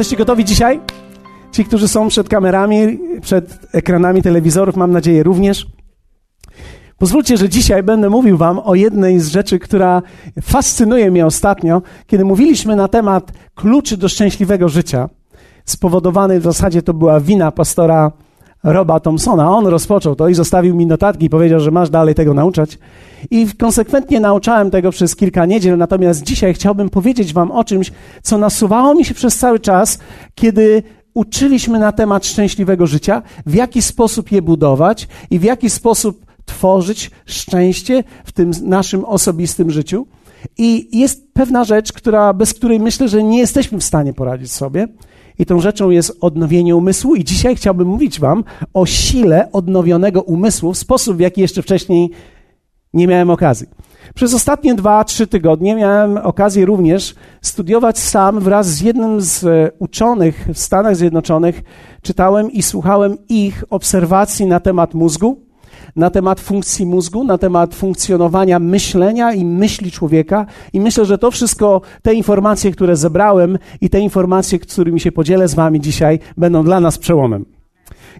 Jesteście gotowi dzisiaj? Ci, którzy są przed kamerami, przed ekranami telewizorów, mam nadzieję również. Pozwólcie, że dzisiaj będę mówił Wam o jednej z rzeczy, która fascynuje mnie ostatnio, kiedy mówiliśmy na temat kluczy do szczęśliwego życia. Spowodowany w zasadzie to była wina pastora Roba Thompsona. On rozpoczął to i zostawił mi notatki i powiedział, że masz dalej tego nauczać. I konsekwentnie nauczałem tego przez kilka niedziel, natomiast dzisiaj chciałbym powiedzieć Wam o czymś, co nasuwało mi się przez cały czas, kiedy uczyliśmy na temat szczęśliwego życia, w jaki sposób je budować i w jaki sposób tworzyć szczęście w tym naszym osobistym życiu. I jest pewna rzecz, która, bez której myślę, że nie jesteśmy w stanie poradzić sobie. I tą rzeczą jest odnowienie umysłu. I dzisiaj chciałbym mówić Wam o sile odnowionego umysłu w sposób, w jaki jeszcze wcześniej nie miałem okazji. Przez ostatnie dwa, trzy tygodnie miałem okazję również studiować sam wraz z jednym z e, uczonych w Stanach Zjednoczonych. Czytałem i słuchałem ich obserwacji na temat mózgu, na temat funkcji mózgu, na temat funkcjonowania myślenia i myśli człowieka. I myślę, że to wszystko, te informacje, które zebrałem i te informacje, którymi się podzielę z Wami dzisiaj, będą dla nas przełomem.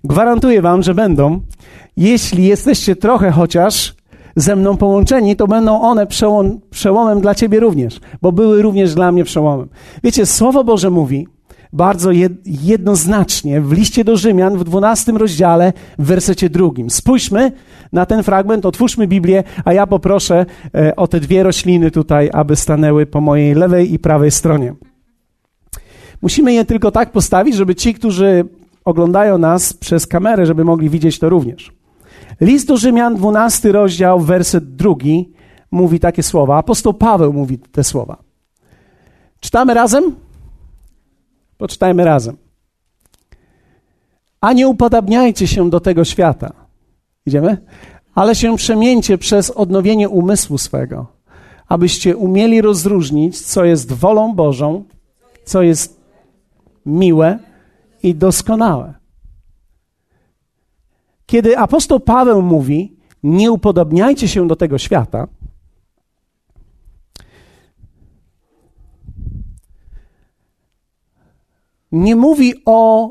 Gwarantuję Wam, że będą. Jeśli jesteście trochę chociaż ze mną połączeni, to będą one przełom, przełomem dla Ciebie również, bo były również dla mnie przełomem. Wiecie, Słowo Boże mówi bardzo jednoznacznie w liście do Rzymian w 12 rozdziale w wersecie drugim. Spójrzmy na ten fragment, otwórzmy Biblię, a ja poproszę e, o te dwie rośliny tutaj, aby stanęły po mojej lewej i prawej stronie. Musimy je tylko tak postawić, żeby ci, którzy oglądają nas przez kamerę, żeby mogli widzieć to również. List do Rzymian, 12 rozdział, werset drugi, mówi takie słowa. Apostoł Paweł mówi te słowa. Czytamy razem? Poczytajmy razem. A nie upodabniajcie się do tego świata. Idziemy? Ale się przemieńcie przez odnowienie umysłu swego, abyście umieli rozróżnić, co jest wolą Bożą, co jest miłe i doskonałe. Kiedy apostoł Paweł mówi, nie upodobniajcie się do tego świata, nie mówi o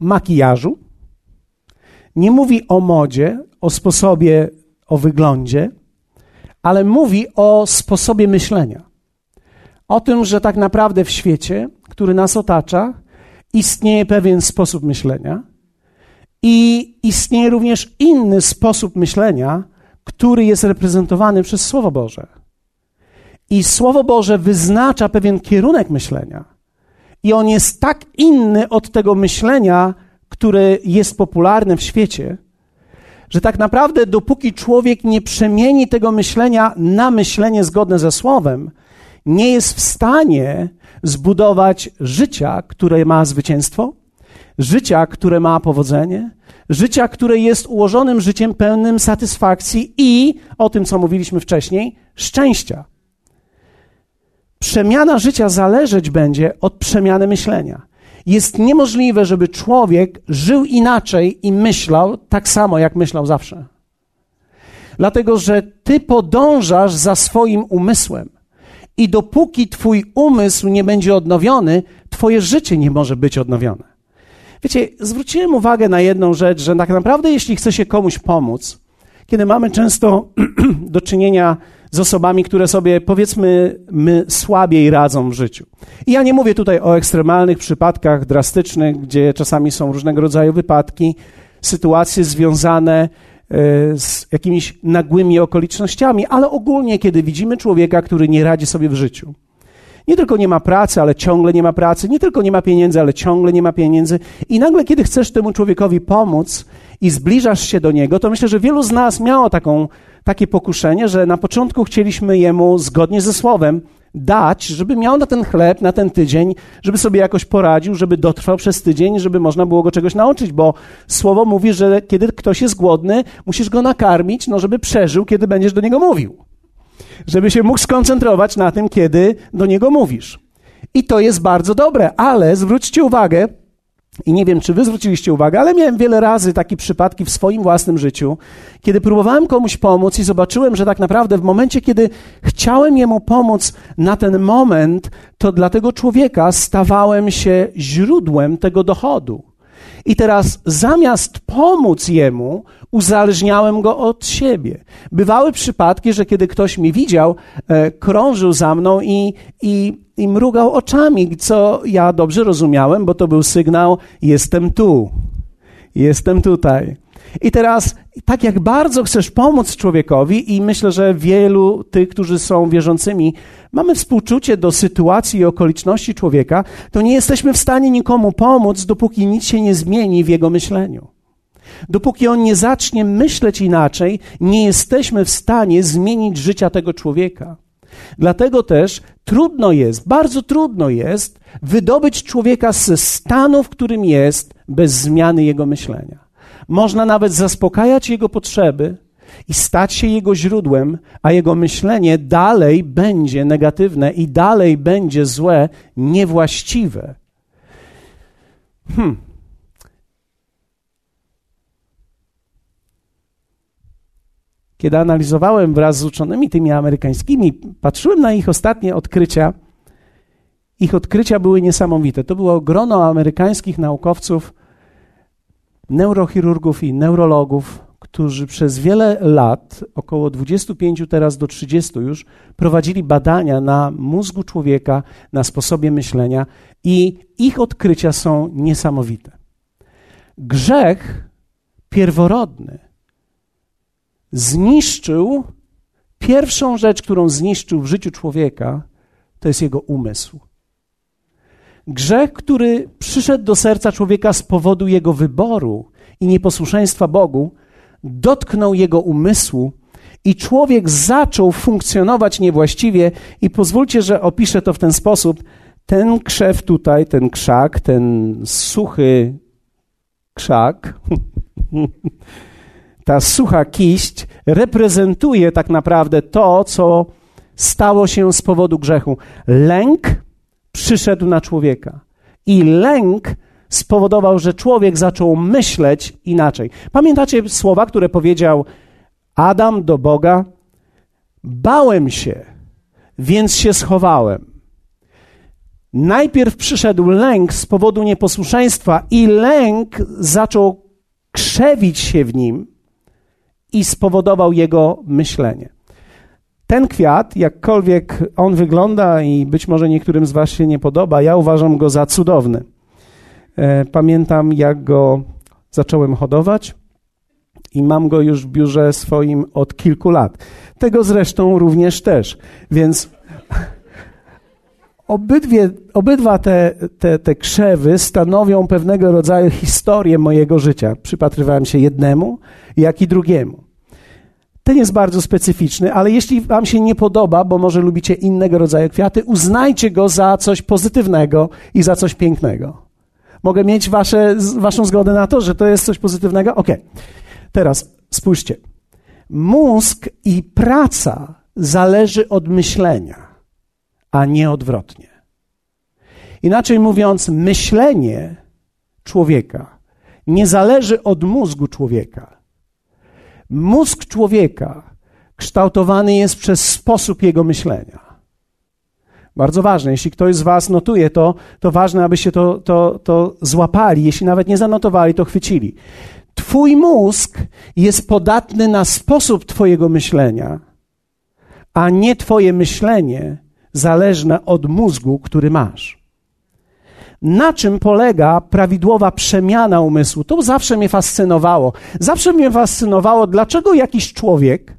makijażu, nie mówi o modzie, o sposobie, o wyglądzie, ale mówi o sposobie myślenia. O tym, że tak naprawdę w świecie, który nas otacza, istnieje pewien sposób myślenia i istnieje również inny sposób myślenia, który jest reprezentowany przez Słowo Boże. I Słowo Boże wyznacza pewien kierunek myślenia. I on jest tak inny od tego myślenia, które jest popularne w świecie, że tak naprawdę dopóki człowiek nie przemieni tego myślenia na myślenie zgodne ze Słowem, nie jest w stanie zbudować życia, które ma zwycięstwo, życia, które ma powodzenie, życia, które jest ułożonym życiem pełnym satysfakcji i, o tym co mówiliśmy wcześniej, szczęścia. Przemiana życia zależeć będzie od przemiany myślenia. Jest niemożliwe, żeby człowiek żył inaczej i myślał tak samo, jak myślał zawsze. Dlatego, że ty podążasz za swoim umysłem. I dopóki twój umysł nie będzie odnowiony, twoje życie nie może być odnowione. Wiecie, zwróciłem uwagę na jedną rzecz, że tak naprawdę, jeśli chce się komuś pomóc, kiedy mamy często do czynienia z osobami, które sobie, powiedzmy, my słabiej radzą w życiu. I ja nie mówię tutaj o ekstremalnych przypadkach drastycznych, gdzie czasami są różnego rodzaju wypadki, sytuacje związane e, z jakimiś nagłymi okolicznościami, ale ogólnie, kiedy widzimy człowieka, który nie radzi sobie w życiu. Nie tylko nie ma pracy, ale ciągle nie ma pracy, nie tylko nie ma pieniędzy, ale ciągle nie ma pieniędzy. I nagle, kiedy chcesz temu człowiekowi pomóc i zbliżasz się do niego, to myślę, że wielu z nas miało taką takie pokuszenie, że na początku chcieliśmy jemu zgodnie ze słowem dać, żeby miał na ten chleb, na ten tydzień, żeby sobie jakoś poradził, żeby dotrwał przez tydzień, żeby można było go czegoś nauczyć, bo słowo mówi, że kiedy ktoś jest głodny, musisz go nakarmić, no żeby przeżył, kiedy będziesz do niego mówił. Żeby się mógł skoncentrować na tym, kiedy do niego mówisz. I to jest bardzo dobre, ale zwróćcie uwagę, I nie wiem, czy wy zwróciliście uwagę, ale miałem wiele razy takie przypadki w swoim własnym życiu, kiedy próbowałem komuś pomóc i zobaczyłem, że tak naprawdę w momencie, kiedy chciałem jemu pomóc na ten moment, to dla tego człowieka stawałem się źródłem tego dochodu. I teraz zamiast pomóc jemu, uzależniałem go od siebie. Bywały przypadki, że kiedy ktoś mnie widział, e, krążył za mną i, i, i mrugał oczami, co ja dobrze rozumiałem, bo to był sygnał: jestem tu, jestem tutaj. I teraz, tak jak bardzo chcesz pomóc człowiekowi, i myślę, że wielu tych, którzy są wierzącymi, mamy współczucie do sytuacji i okoliczności człowieka, to nie jesteśmy w stanie nikomu pomóc, dopóki nic się nie zmieni w jego myśleniu. Dopóki on nie zacznie myśleć inaczej, nie jesteśmy w stanie zmienić życia tego człowieka. Dlatego też trudno jest, bardzo trudno jest wydobyć człowieka ze stanu, w którym jest, bez zmiany jego myślenia. Można nawet zaspokajać jego potrzeby i stać się jego źródłem, a jego myślenie dalej będzie negatywne i dalej będzie złe, niewłaściwe. Hmm. Kiedy analizowałem wraz z uczonymi tymi amerykańskimi, patrzyłem na ich ostatnie odkrycia. Ich odkrycia były niesamowite. To było grono amerykańskich naukowców, neurochirurgów i neurologów, którzy przez wiele lat, około 25 teraz do 30 już, prowadzili badania na mózgu człowieka, na sposobie myślenia i ich odkrycia są niesamowite. Grzech pierworodny zniszczył pierwszą rzecz, którą zniszczył w życiu człowieka, to jest jego umysł. Grzech, który przyszedł do serca człowieka z powodu jego wyboru i nieposłuszeństwa Bogu, dotknął jego umysłu i człowiek zaczął funkcjonować niewłaściwie. I pozwólcie, że opiszę to w ten sposób. Ten krzew tutaj, ten krzak, ten suchy krzak, ta sucha kiść reprezentuje tak naprawdę to, co stało się z powodu grzechu. Lęk przyszedł na człowieka. I lęk spowodował, że człowiek zaczął myśleć inaczej. Pamiętacie słowa, które powiedział Adam do Boga? Bałem się, więc się schowałem. Najpierw przyszedł lęk z powodu nieposłuszeństwa, i lęk zaczął krzewić się w nim i spowodował jego myślenie. Ten kwiat, jakkolwiek on wygląda i być może niektórym z Was się nie podoba, ja uważam go za cudowny. E, pamiętam, jak go zacząłem hodować i mam go już w biurze swoim od kilku lat. Tego zresztą również też. Więc obydwie, obydwa te, te, te krzewy stanowią pewnego rodzaju historię mojego życia. Przypatrywałem się jednemu, jak i drugiemu. Ten jest bardzo specyficzny, ale jeśli Wam się nie podoba, bo może lubicie innego rodzaju kwiaty, uznajcie go za coś pozytywnego i za coś pięknego. Mogę mieć wasze, Waszą zgodę na to, że to jest coś pozytywnego? Ok. Teraz spójrzcie. Mózg i praca zależy od myślenia, a nie odwrotnie. Inaczej mówiąc, myślenie człowieka nie zależy od mózgu człowieka Mózg człowieka kształtowany jest przez sposób jego myślenia. Bardzo ważne. Jeśli ktoś z Was notuje to, to ważne, abyście to, to, to złapali. Jeśli nawet nie zanotowali, to chwycili. Twój mózg jest podatny na sposób Twojego myślenia, a nie Twoje myślenie zależne od mózgu, który masz na czym polega prawidłowa przemiana umysłu. To zawsze mnie fascynowało. Zawsze mnie fascynowało, dlaczego jakiś człowiek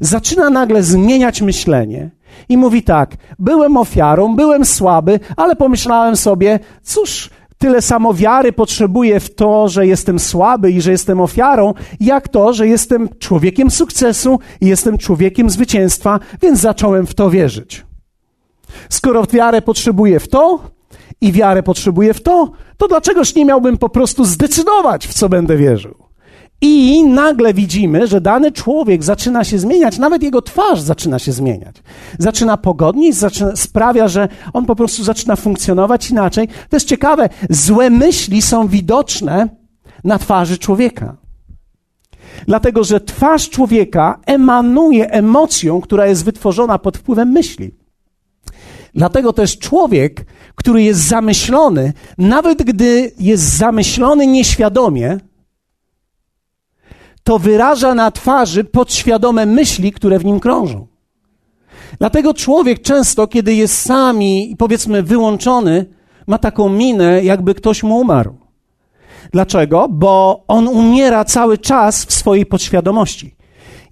zaczyna nagle zmieniać myślenie i mówi tak: Byłem ofiarą, byłem słaby, ale pomyślałem sobie, cóż, tyle samo wiary potrzebuję w to, że jestem słaby i że jestem ofiarą, jak to, że jestem człowiekiem sukcesu i jestem człowiekiem zwycięstwa, więc zacząłem w to wierzyć. Skoro wiarę potrzebuję w to, i wiarę potrzebuję w to, to dlaczegoż nie miałbym po prostu zdecydować, w co będę wierzył? I nagle widzimy, że dany człowiek zaczyna się zmieniać, nawet jego twarz zaczyna się zmieniać. Zaczyna pogodnieć, zaczyna, sprawia, że on po prostu zaczyna funkcjonować inaczej. To jest ciekawe, złe myśli są widoczne na twarzy człowieka. Dlatego, że twarz człowieka emanuje emocją, która jest wytworzona pod wpływem myśli. Dlatego też człowiek, który jest zamyślony, nawet gdy jest zamyślony nieświadomie, to wyraża na twarzy podświadome myśli, które w nim krążą. Dlatego człowiek często, kiedy jest sami i powiedzmy wyłączony, ma taką minę, jakby ktoś mu umarł. Dlaczego? Bo on umiera cały czas w swojej podświadomości.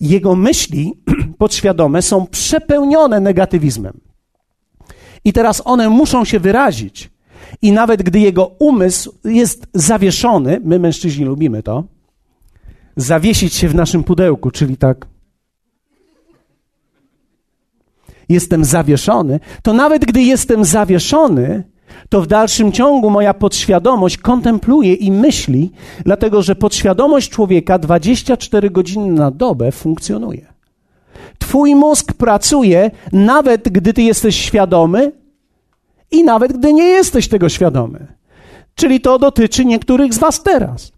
Jego myśli podświadome są przepełnione negatywizmem. I teraz one muszą się wyrazić. I nawet gdy jego umysł jest zawieszony, my mężczyźni lubimy to, zawiesić się w naszym pudełku, czyli tak. Jestem zawieszony, to nawet gdy jestem zawieszony, to w dalszym ciągu moja podświadomość kontempluje i myśli, dlatego że podświadomość człowieka 24 godziny na dobę funkcjonuje. Twój mózg pracuje nawet gdy ty jesteś świadomy i nawet gdy nie jesteś tego świadomy. Czyli to dotyczy niektórych z was teraz.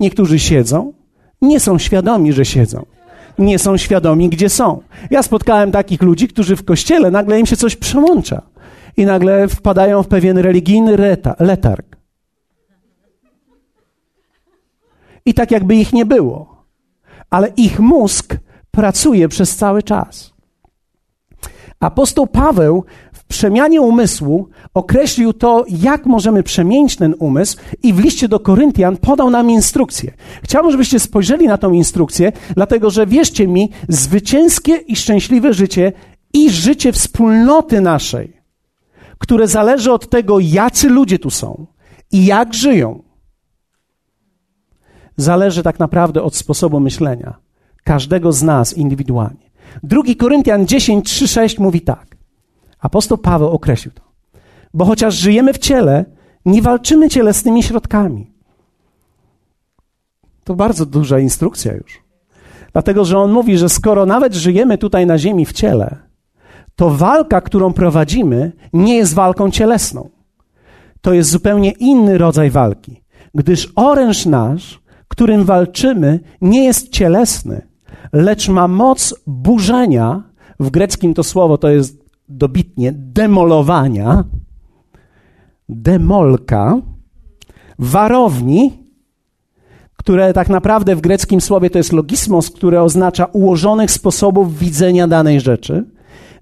Niektórzy siedzą, nie są świadomi, że siedzą. Nie są świadomi, gdzie są. Ja spotkałem takich ludzi, którzy w kościele nagle im się coś przełącza i nagle wpadają w pewien religijny reta, letarg. I tak jakby ich nie było. Ale ich mózg pracuje przez cały czas. Apostoł Paweł w przemianie umysłu określił to, jak możemy przemienić ten umysł, i w liście do Koryntian podał nam instrukcję. Chciałbym, żebyście spojrzeli na tą instrukcję, dlatego że wierzcie mi, zwycięskie i szczęśliwe życie i życie wspólnoty naszej które zależy od tego, jacy ludzie tu są i jak żyją, zależy tak naprawdę od sposobu myślenia każdego z nas indywidualnie. Drugi Koryntian 10, 3, 6 mówi tak. Apostoł Paweł określił to. Bo chociaż żyjemy w ciele, nie walczymy cielesnymi środkami. To bardzo duża instrukcja już. Dlatego, że on mówi, że skoro nawet żyjemy tutaj na ziemi w ciele, to walka, którą prowadzimy, nie jest walką cielesną. To jest zupełnie inny rodzaj walki, gdyż oręż nasz, którym walczymy, nie jest cielesny, lecz ma moc burzenia. W greckim to słowo to jest dobitnie demolowania, demolka, warowni, które tak naprawdę w greckim słowie to jest logismos, które oznacza ułożonych sposobów widzenia danej rzeczy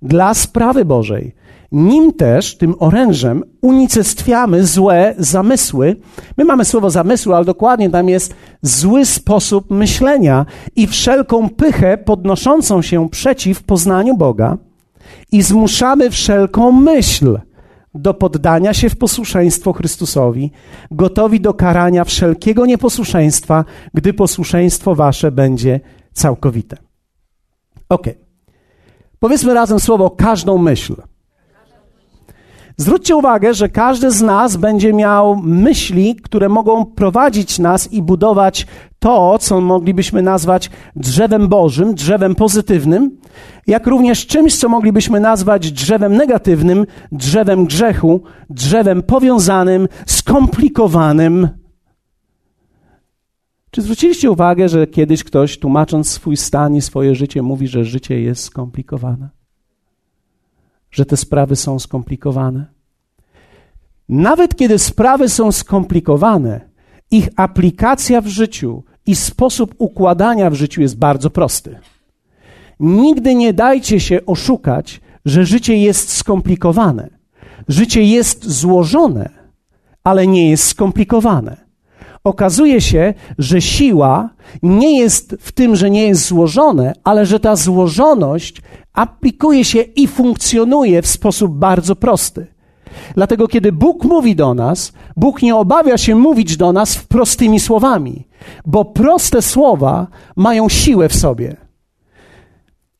dla sprawy Bożej. Nim też, tym orężem, unicestwiamy złe zamysły. My mamy słowo zamysły, ale dokładnie tam jest zły sposób myślenia i wszelką pychę podnoszącą się przeciw poznaniu Boga i zmuszamy wszelką myśl do poddania się w posłuszeństwo Chrystusowi, gotowi do karania wszelkiego nieposłuszeństwa, gdy posłuszeństwo wasze będzie całkowite. Okay. Powiedzmy razem słowo każdą myśl. Zwróćcie uwagę, że każdy z nas będzie miał myśli, które mogą prowadzić nas i budować to, co moglibyśmy nazwać drzewem Bożym, drzewem pozytywnym, jak również czymś, co moglibyśmy nazwać drzewem negatywnym, drzewem grzechu, drzewem powiązanym, skomplikowanym, czy zwróciliście uwagę, że kiedyś ktoś, tłumacząc swój stan i swoje życie, mówi, że życie jest skomplikowane? Że te sprawy są skomplikowane? Nawet kiedy sprawy są skomplikowane, ich aplikacja w życiu i sposób układania w życiu jest bardzo prosty. Nigdy nie dajcie się oszukać, że życie jest skomplikowane. Życie jest złożone, ale nie jest skomplikowane okazuje się, że siła nie jest w tym, że nie jest złożone, ale że ta złożoność aplikuje się i funkcjonuje w sposób bardzo prosty. Dlatego, kiedy Bóg mówi do nas, Bóg nie obawia się mówić do nas prostymi słowami, bo proste słowa mają siłę w sobie.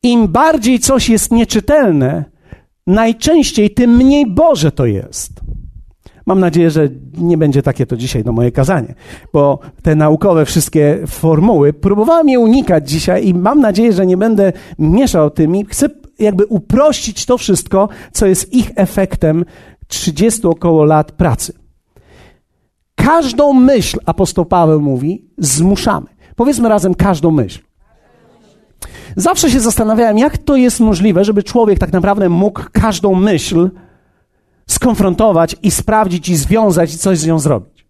Im bardziej coś jest nieczytelne, najczęściej tym mniej Boże to jest. Mam nadzieję, że nie będzie takie to dzisiaj do moje kazanie, bo te naukowe wszystkie formuły próbowałem je unikać dzisiaj i mam nadzieję, że nie będę mieszał tymi. Chcę jakby uprościć to wszystko, co jest ich efektem 30 około lat pracy. Każdą myśl, apostoł Paweł mówi, zmuszamy. Powiedzmy razem każdą myśl. Zawsze się zastanawiałem, jak to jest możliwe, żeby człowiek tak naprawdę mógł każdą myśl skonfrontować i sprawdzić i związać i coś z nią zrobić.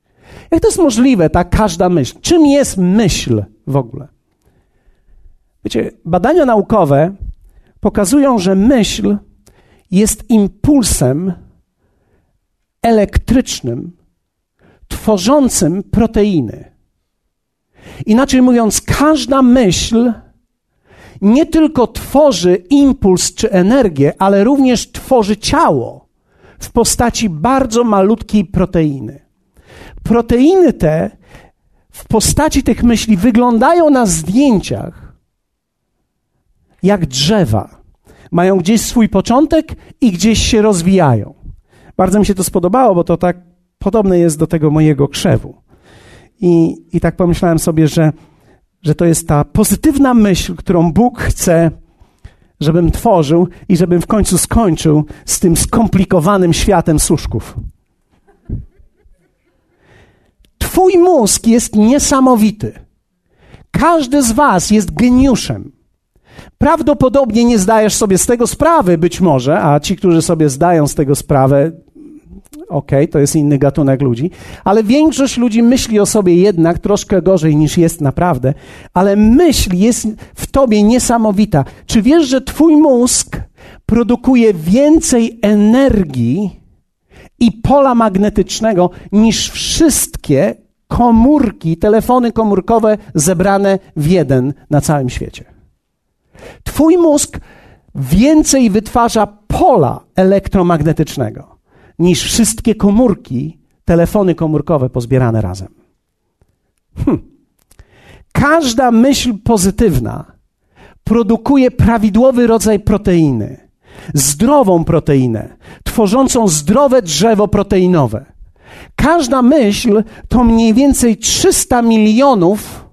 Jak to jest możliwe, ta każda myśl? Czym jest myśl w ogóle? Wiecie, badania naukowe pokazują, że myśl jest impulsem elektrycznym, tworzącym proteiny. Inaczej mówiąc, każda myśl nie tylko tworzy impuls czy energię, ale również tworzy ciało w postaci bardzo malutkiej proteiny. Proteiny te w postaci tych myśli wyglądają na zdjęciach jak drzewa. Mają gdzieś swój początek i gdzieś się rozwijają. Bardzo mi się to spodobało, bo to tak podobne jest do tego mojego krzewu. I, i tak pomyślałem sobie, że, że to jest ta pozytywna myśl, którą Bóg chce, żebym tworzył i żebym w końcu skończył z tym skomplikowanym światem suszków. Twój mózg jest niesamowity. Każdy z Was jest geniuszem. Prawdopodobnie nie zdajesz sobie z tego sprawy, być może, a ci, którzy sobie zdają z tego sprawę, okay, to jest inny gatunek ludzi, ale większość ludzi myśli o sobie jednak troszkę gorzej niż jest naprawdę, ale myśl jest w tobie niesamowita. Czy wiesz, że twój mózg produkuje więcej energii i pola magnetycznego niż wszystkie komórki, telefony komórkowe zebrane w jeden na całym świecie? Twój mózg więcej wytwarza pola elektromagnetycznego niż wszystkie komórki, telefony komórkowe pozbierane razem. Hm. Każda myśl pozytywna produkuje prawidłowy rodzaj proteiny, zdrową proteinę, tworzącą zdrowe drzewo proteinowe. Każda myśl to mniej więcej 300 milionów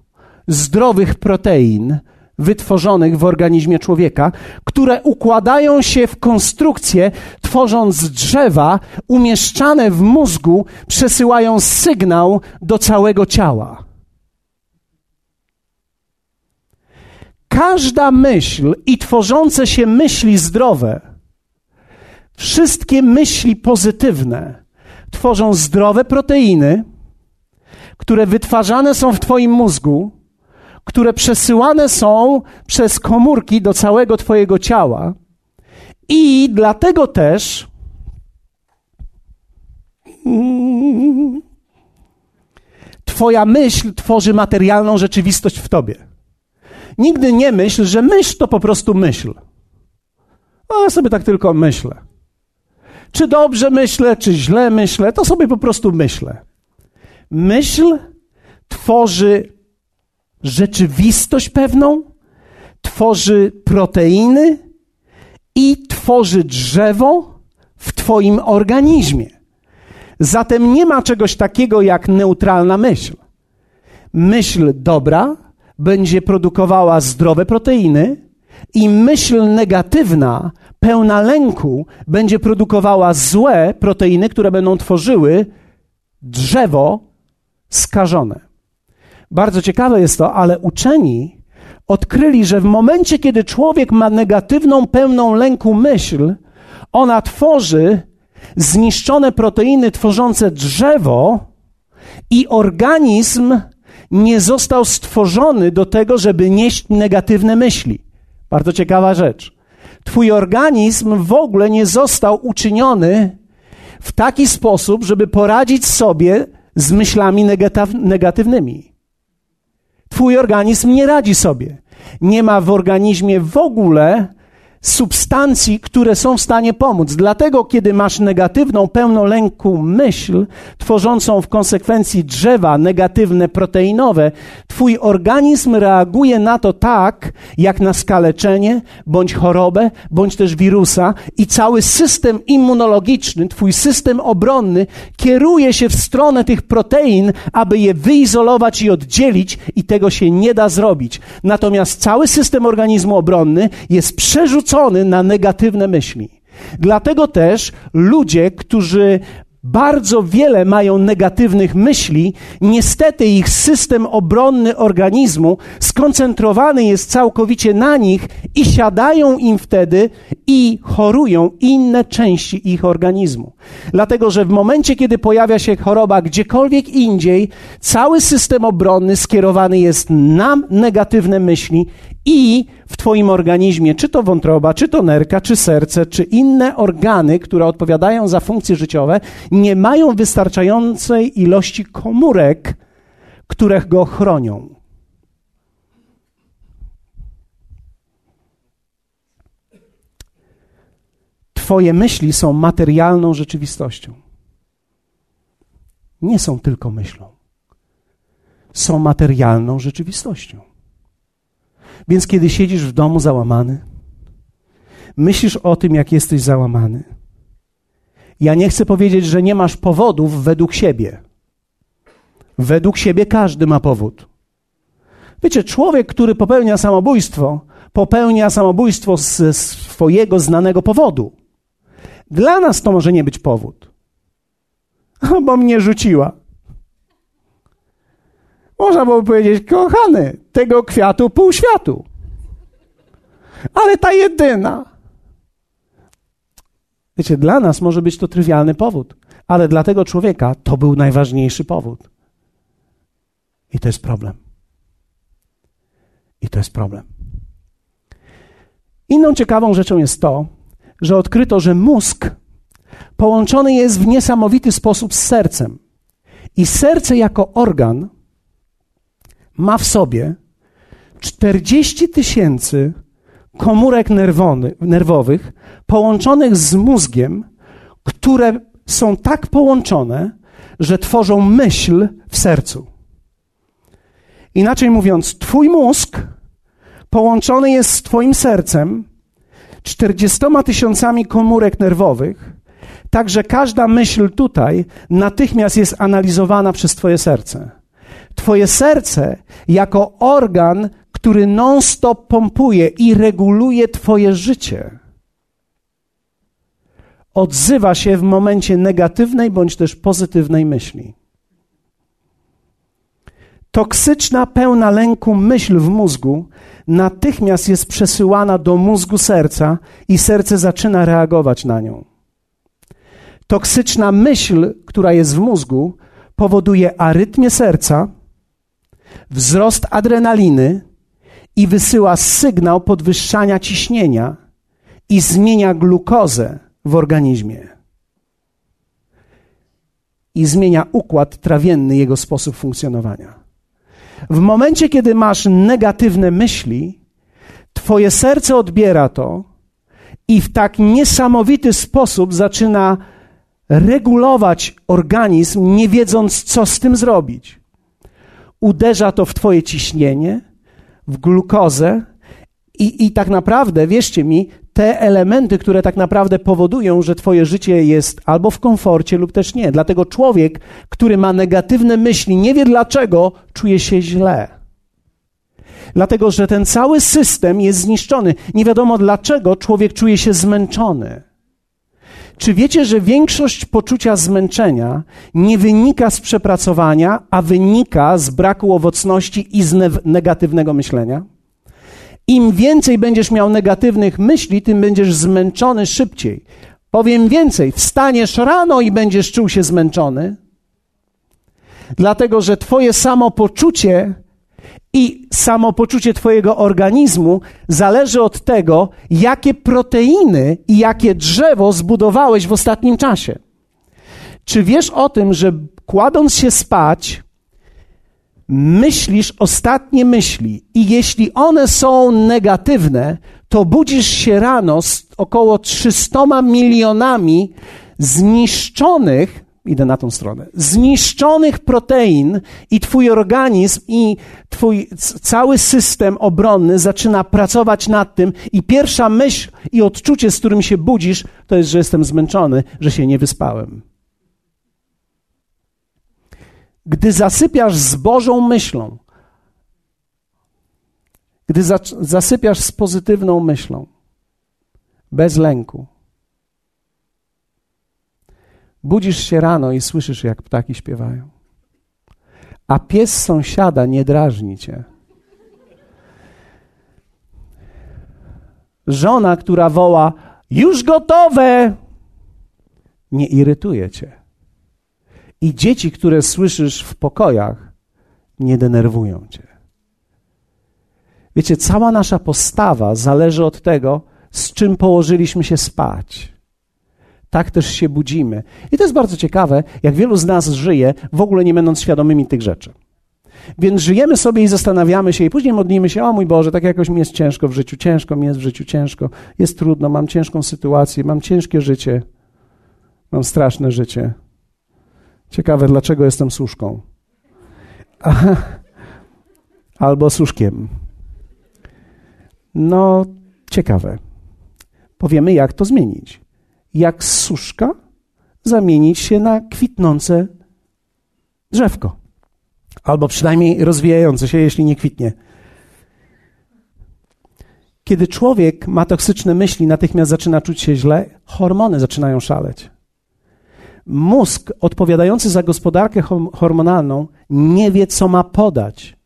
zdrowych protein, wytworzonych w organizmie człowieka, które układają się w konstrukcję, tworząc drzewa umieszczane w mózgu, przesyłają sygnał do całego ciała. Każda myśl i tworzące się myśli zdrowe, wszystkie myśli pozytywne, tworzą zdrowe proteiny, które wytwarzane są w Twoim mózgu które przesyłane są przez komórki do całego Twojego ciała. I dlatego też Twoja myśl tworzy materialną rzeczywistość w Tobie. Nigdy nie myśl, że myśl to po prostu myśl. A ja sobie tak tylko myślę. Czy dobrze myślę, czy źle myślę, to sobie po prostu myślę. Myśl tworzy rzeczywistość pewną, tworzy proteiny i tworzy drzewo w Twoim organizmie. Zatem nie ma czegoś takiego jak neutralna myśl. Myśl dobra będzie produkowała zdrowe proteiny, i myśl negatywna, pełna lęku, będzie produkowała złe proteiny, które będą tworzyły drzewo skażone. Bardzo ciekawe jest to, ale uczeni odkryli, że w momencie, kiedy człowiek ma negatywną, pełną lęku myśl, ona tworzy zniszczone proteiny tworzące drzewo i organizm nie został stworzony do tego, żeby nieść negatywne myśli. Bardzo ciekawa rzecz. Twój organizm w ogóle nie został uczyniony w taki sposób, żeby poradzić sobie z myślami negatywnymi. Twój organizm nie radzi sobie. Nie ma w organizmie w ogóle substancji, które są w stanie pomóc. Dlatego, kiedy masz negatywną, pełną lęku myśl, tworzącą w konsekwencji drzewa negatywne proteinowe, twój organizm reaguje na to tak, jak na skaleczenie, bądź chorobę, bądź też wirusa i cały system immunologiczny, twój system obronny kieruje się w stronę tych protein, aby je wyizolować i oddzielić i tego się nie da zrobić. Natomiast cały system organizmu obronny jest przerzucony na negatywne myśli. Dlatego też ludzie, którzy bardzo wiele mają negatywnych myśli, niestety ich system obronny organizmu skoncentrowany jest całkowicie na nich i siadają im wtedy i chorują inne części ich organizmu. Dlatego, że w momencie, kiedy pojawia się choroba gdziekolwiek indziej, cały system obronny skierowany jest na negatywne myśli i w Twoim organizmie, czy to wątroba, czy to nerka, czy serce, czy inne organy, które odpowiadają za funkcje życiowe, nie mają wystarczającej ilości komórek, które go chronią. Twoje myśli są materialną rzeczywistością. Nie są tylko myślą. Są materialną rzeczywistością. Więc kiedy siedzisz w domu załamany, myślisz o tym, jak jesteś załamany. Ja nie chcę powiedzieć, że nie masz powodów według siebie. Według siebie każdy ma powód. Wiecie, człowiek, który popełnia samobójstwo, popełnia samobójstwo ze swojego znanego powodu. Dla nas to może nie być powód. Bo mnie rzuciła. Można było powiedzieć, kochany, tego kwiatu pół światu. Ale ta jedyna. Wiecie, dla nas może być to trywialny powód, ale dla tego człowieka to był najważniejszy powód. I to jest problem. I to jest problem. Inną ciekawą rzeczą jest to, że odkryto, że mózg połączony jest w niesamowity sposób z sercem. I serce jako organ ma w sobie 40 tysięcy komórek nerwowych połączonych z mózgiem, które są tak połączone, że tworzą myśl w sercu. Inaczej mówiąc, Twój mózg połączony jest z Twoim sercem 40 tysiącami komórek nerwowych, tak że każda myśl tutaj natychmiast jest analizowana przez Twoje serce. Twoje serce jako organ, który non-stop pompuje i reguluje Twoje życie, odzywa się w momencie negatywnej bądź też pozytywnej myśli. Toksyczna, pełna lęku myśl w mózgu natychmiast jest przesyłana do mózgu serca i serce zaczyna reagować na nią. Toksyczna myśl, która jest w mózgu, powoduje arytmię serca, wzrost adrenaliny i wysyła sygnał podwyższania ciśnienia i zmienia glukozę w organizmie. I zmienia układ trawienny, jego sposób funkcjonowania. W momencie, kiedy masz negatywne myśli, Twoje serce odbiera to i w tak niesamowity sposób zaczyna regulować organizm, nie wiedząc, co z tym zrobić uderza to w Twoje ciśnienie, w glukozę i, i tak naprawdę, wierzcie mi, te elementy, które tak naprawdę powodują, że Twoje życie jest albo w komforcie, lub też nie. Dlatego człowiek, który ma negatywne myśli, nie wie dlaczego, czuje się źle. Dlatego, że ten cały system jest zniszczony. Nie wiadomo dlaczego człowiek czuje się zmęczony. Czy wiecie, że większość poczucia zmęczenia nie wynika z przepracowania, a wynika z braku owocności i z negatywnego myślenia? Im więcej będziesz miał negatywnych myśli, tym będziesz zmęczony szybciej. Powiem więcej, wstaniesz rano i będziesz czuł się zmęczony, dlatego że Twoje samopoczucie i samopoczucie Twojego organizmu zależy od tego, jakie proteiny i jakie drzewo zbudowałeś w ostatnim czasie. Czy wiesz o tym, że kładąc się spać, myślisz ostatnie myśli i jeśli one są negatywne, to budzisz się rano z około 300 milionami zniszczonych, idę na tą stronę, zniszczonych protein i twój organizm i twój cały system obronny zaczyna pracować nad tym i pierwsza myśl i odczucie, z którym się budzisz, to jest, że jestem zmęczony, że się nie wyspałem. Gdy zasypiasz z Bożą myślą, gdy zasypiasz z pozytywną myślą, bez lęku, budzisz się rano i słyszysz, jak ptaki śpiewają, a pies sąsiada nie drażni cię. Żona, która woła, już gotowe, nie irytuje cię. I dzieci, które słyszysz w pokojach, nie denerwują cię. Wiecie, cała nasza postawa zależy od tego, z czym położyliśmy się spać. Tak też się budzimy. I to jest bardzo ciekawe, jak wielu z nas żyje, w ogóle nie będąc świadomymi tych rzeczy. Więc żyjemy sobie i zastanawiamy się, i później modlimy się: O mój Boże, tak jakoś mi jest ciężko w życiu, ciężko mi jest w życiu, ciężko, jest trudno, mam ciężką sytuację, mam ciężkie życie, mam straszne życie. Ciekawe, dlaczego jestem suszką. Albo suszkiem. No, ciekawe. Powiemy, jak to zmienić. Jak suszka zamienić się na kwitnące drzewko. Albo przynajmniej rozwijające się, jeśli nie kwitnie. Kiedy człowiek ma toksyczne myśli, natychmiast zaczyna czuć się źle, hormony zaczynają szaleć. Mózg odpowiadający za gospodarkę hormonalną nie wie, co ma podać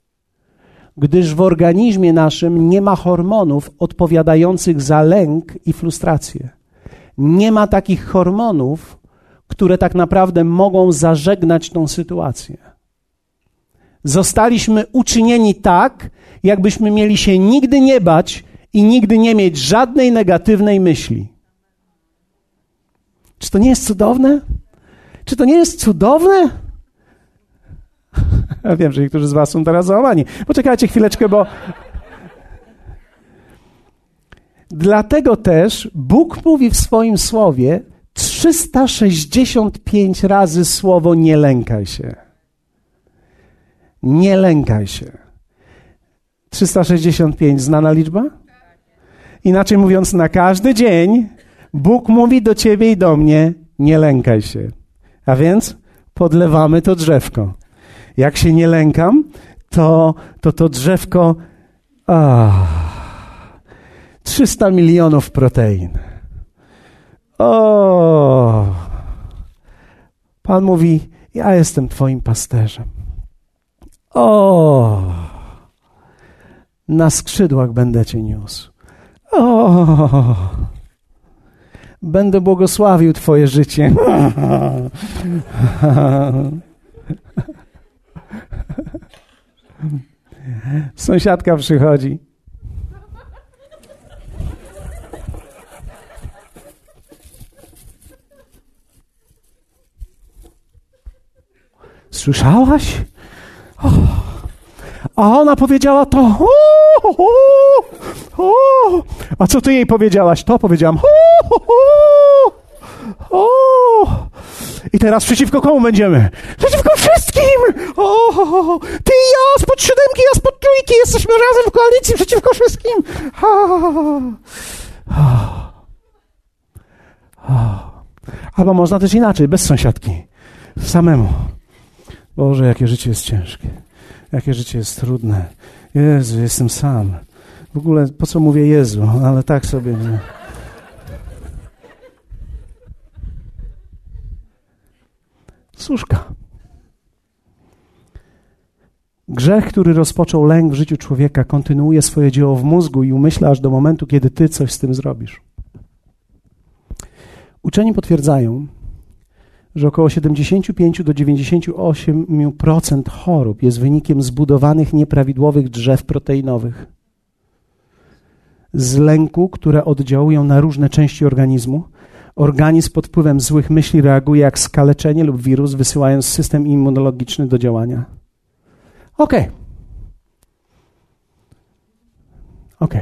gdyż w organizmie naszym nie ma hormonów odpowiadających za lęk i frustrację. Nie ma takich hormonów, które tak naprawdę mogą zażegnać tą sytuację. Zostaliśmy uczynieni tak, jakbyśmy mieli się nigdy nie bać i nigdy nie mieć żadnej negatywnej myśli. Czy to nie jest cudowne? Czy to nie jest cudowne? Ja wiem, że niektórzy z was są teraz załamani. Poczekajcie chwileczkę, bo... Dlatego też Bóg mówi w swoim słowie 365 razy słowo nie lękaj się. Nie lękaj się. 365 znana liczba? Inaczej mówiąc, na każdy dzień Bóg mówi do ciebie i do mnie: nie lękaj się. A więc podlewamy to drzewko. Jak się nie lękam, to to, to drzewko. Ah, 300 milionów protein. O! Pan mówi: Ja jestem Twoim pasterzem. O! Na skrzydłach będę Cię niósł. O! Będę błogosławił Twoje życie. Sąsiadka przychodzi. Słyszałaś? O. A ona powiedziała to. A co ty jej powiedziałaś? To powiedziałam. I teraz przeciwko komu będziemy? Przeciwko wszystkim! Ty i ja spod siódemki, ja spod trójki, jesteśmy razem w koalicji przeciwko wszystkim. Albo można też inaczej, bez sąsiadki, samemu. Boże, jakie życie jest ciężkie, jakie życie jest trudne. Jezu, jestem sam. W ogóle po co mówię Jezu, ale tak sobie. Nie. Suszka. Grzech, który rozpoczął lęk w życiu człowieka, kontynuuje swoje dzieło w mózgu i umyśla aż do momentu, kiedy ty coś z tym zrobisz. Uczeni potwierdzają, że około 75 do 98% chorób jest wynikiem zbudowanych nieprawidłowych drzew proteinowych. Z lęku, które oddziałują na różne części organizmu, organizm pod wpływem złych myśli reaguje jak skaleczenie lub wirus, wysyłając system immunologiczny do działania. Ok. Ok.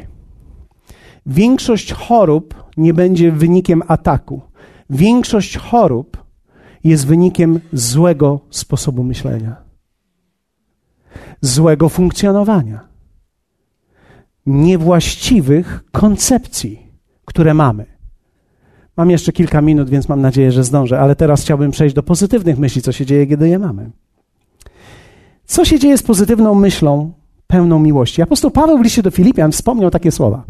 Większość chorób nie będzie wynikiem ataku. Większość chorób jest wynikiem złego sposobu myślenia, złego funkcjonowania, niewłaściwych koncepcji, które mamy. Mam jeszcze kilka minut, więc mam nadzieję, że zdążę, ale teraz chciałbym przejść do pozytywnych myśli, co się dzieje, kiedy je mamy. Co się dzieje z pozytywną myślą pełną miłości? Apostoł Paweł w liście do Filipian wspomniał takie słowa.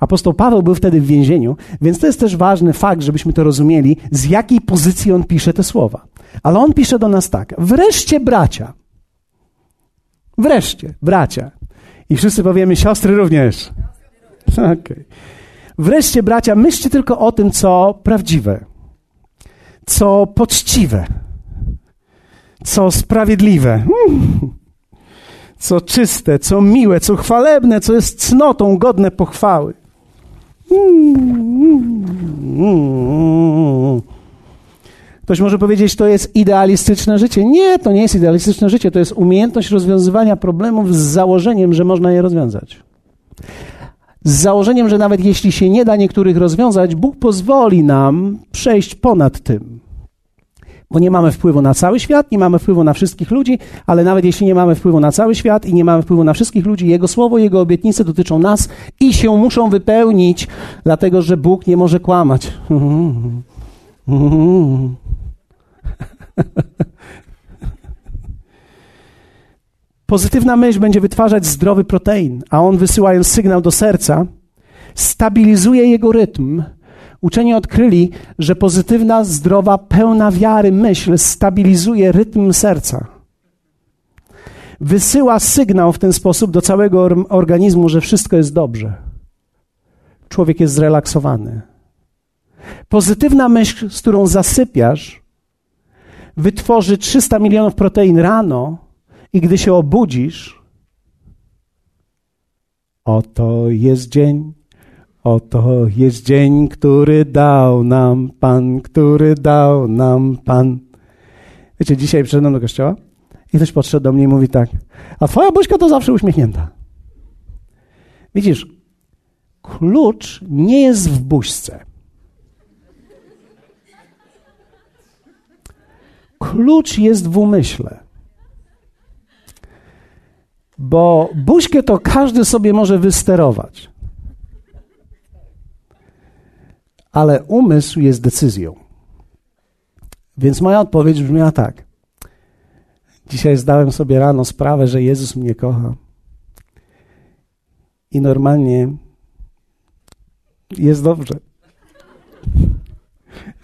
Apostoł Paweł był wtedy w więzieniu, więc to jest też ważny fakt, żebyśmy to rozumieli, z jakiej pozycji on pisze te słowa. Ale on pisze do nas tak: Wreszcie, bracia. Wreszcie, bracia. I wszyscy powiemy, siostry również. Okay. Wreszcie, bracia, myślcie tylko o tym, co prawdziwe, co poczciwe, co sprawiedliwe, co czyste, co miłe, co chwalebne, co jest cnotą godne pochwały. Ktoś może powiedzieć, to jest idealistyczne życie. Nie, to nie jest idealistyczne życie, to jest umiejętność rozwiązywania problemów z założeniem, że można je rozwiązać. Z założeniem, że nawet jeśli się nie da niektórych rozwiązać, Bóg pozwoli nam przejść ponad tym bo nie mamy wpływu na cały świat, nie mamy wpływu na wszystkich ludzi, ale nawet jeśli nie mamy wpływu na cały świat i nie mamy wpływu na wszystkich ludzi, Jego słowo, Jego obietnice dotyczą nas i się muszą wypełnić, dlatego że Bóg nie może kłamać. Pozytywna myśl będzie wytwarzać zdrowy protein, a on wysyłając sygnał do serca, stabilizuje jego rytm Uczeni odkryli, że pozytywna, zdrowa, pełna wiary myśl stabilizuje rytm serca. Wysyła sygnał w ten sposób do całego organizmu, że wszystko jest dobrze. Człowiek jest zrelaksowany. Pozytywna myśl, z którą zasypiasz, wytworzy 300 milionów protein rano i gdy się obudzisz, oto jest dzień, Oto jest dzień, który dał nam Pan, który dał nam Pan. Wiecie, dzisiaj przyszedłem do kościoła i ktoś podszedł do mnie i mówi tak, a twoja buźka to zawsze uśmiechnięta. Widzisz, klucz nie jest w buźce. Klucz jest w umyśle. Bo buźkę to każdy sobie może wysterować. Ale umysł jest decyzją. Więc moja odpowiedź brzmiała tak. Dzisiaj zdałem sobie rano sprawę, że Jezus mnie kocha. I normalnie jest dobrze.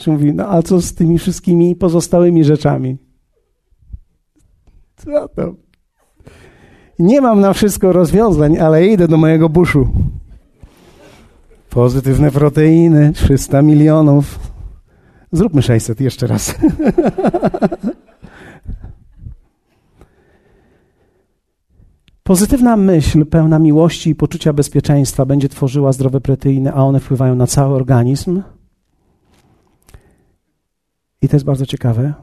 Mówi, no a co z tymi wszystkimi pozostałymi rzeczami? Co to? Nie mam na wszystko rozwiązań, ale idę do mojego buszu. Pozytywne proteiny, 300 milionów. Zróbmy 600 jeszcze raz. Pozytywna myśl pełna miłości i poczucia bezpieczeństwa będzie tworzyła zdrowe proteiny, a one wpływają na cały organizm. I to jest bardzo ciekawe.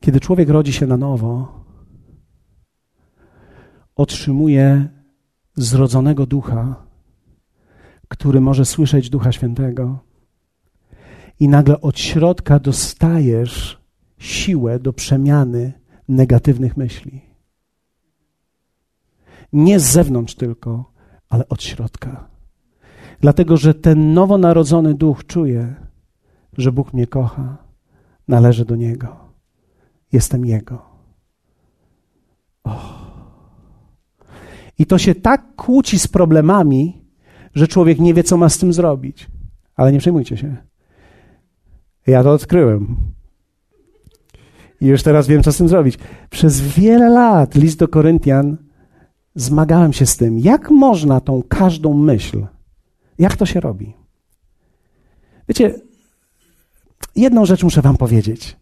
Kiedy człowiek rodzi się na nowo, otrzymuje zrodzonego ducha, który może słyszeć Ducha Świętego. I nagle od środka dostajesz siłę do przemiany negatywnych myśli. Nie z zewnątrz tylko, ale od środka. Dlatego, że ten nowonarodzony duch czuje, że Bóg mnie kocha, należy do Niego, jestem Jego. Oh. I to się tak kłóci z problemami, że człowiek nie wie, co ma z tym zrobić. Ale nie przejmujcie się. Ja to odkryłem. I już teraz wiem, co z tym zrobić. Przez wiele lat, list do Koryntian, zmagałem się z tym, jak można tą każdą myśl, jak to się robi. Wiecie, jedną rzecz muszę Wam powiedzieć.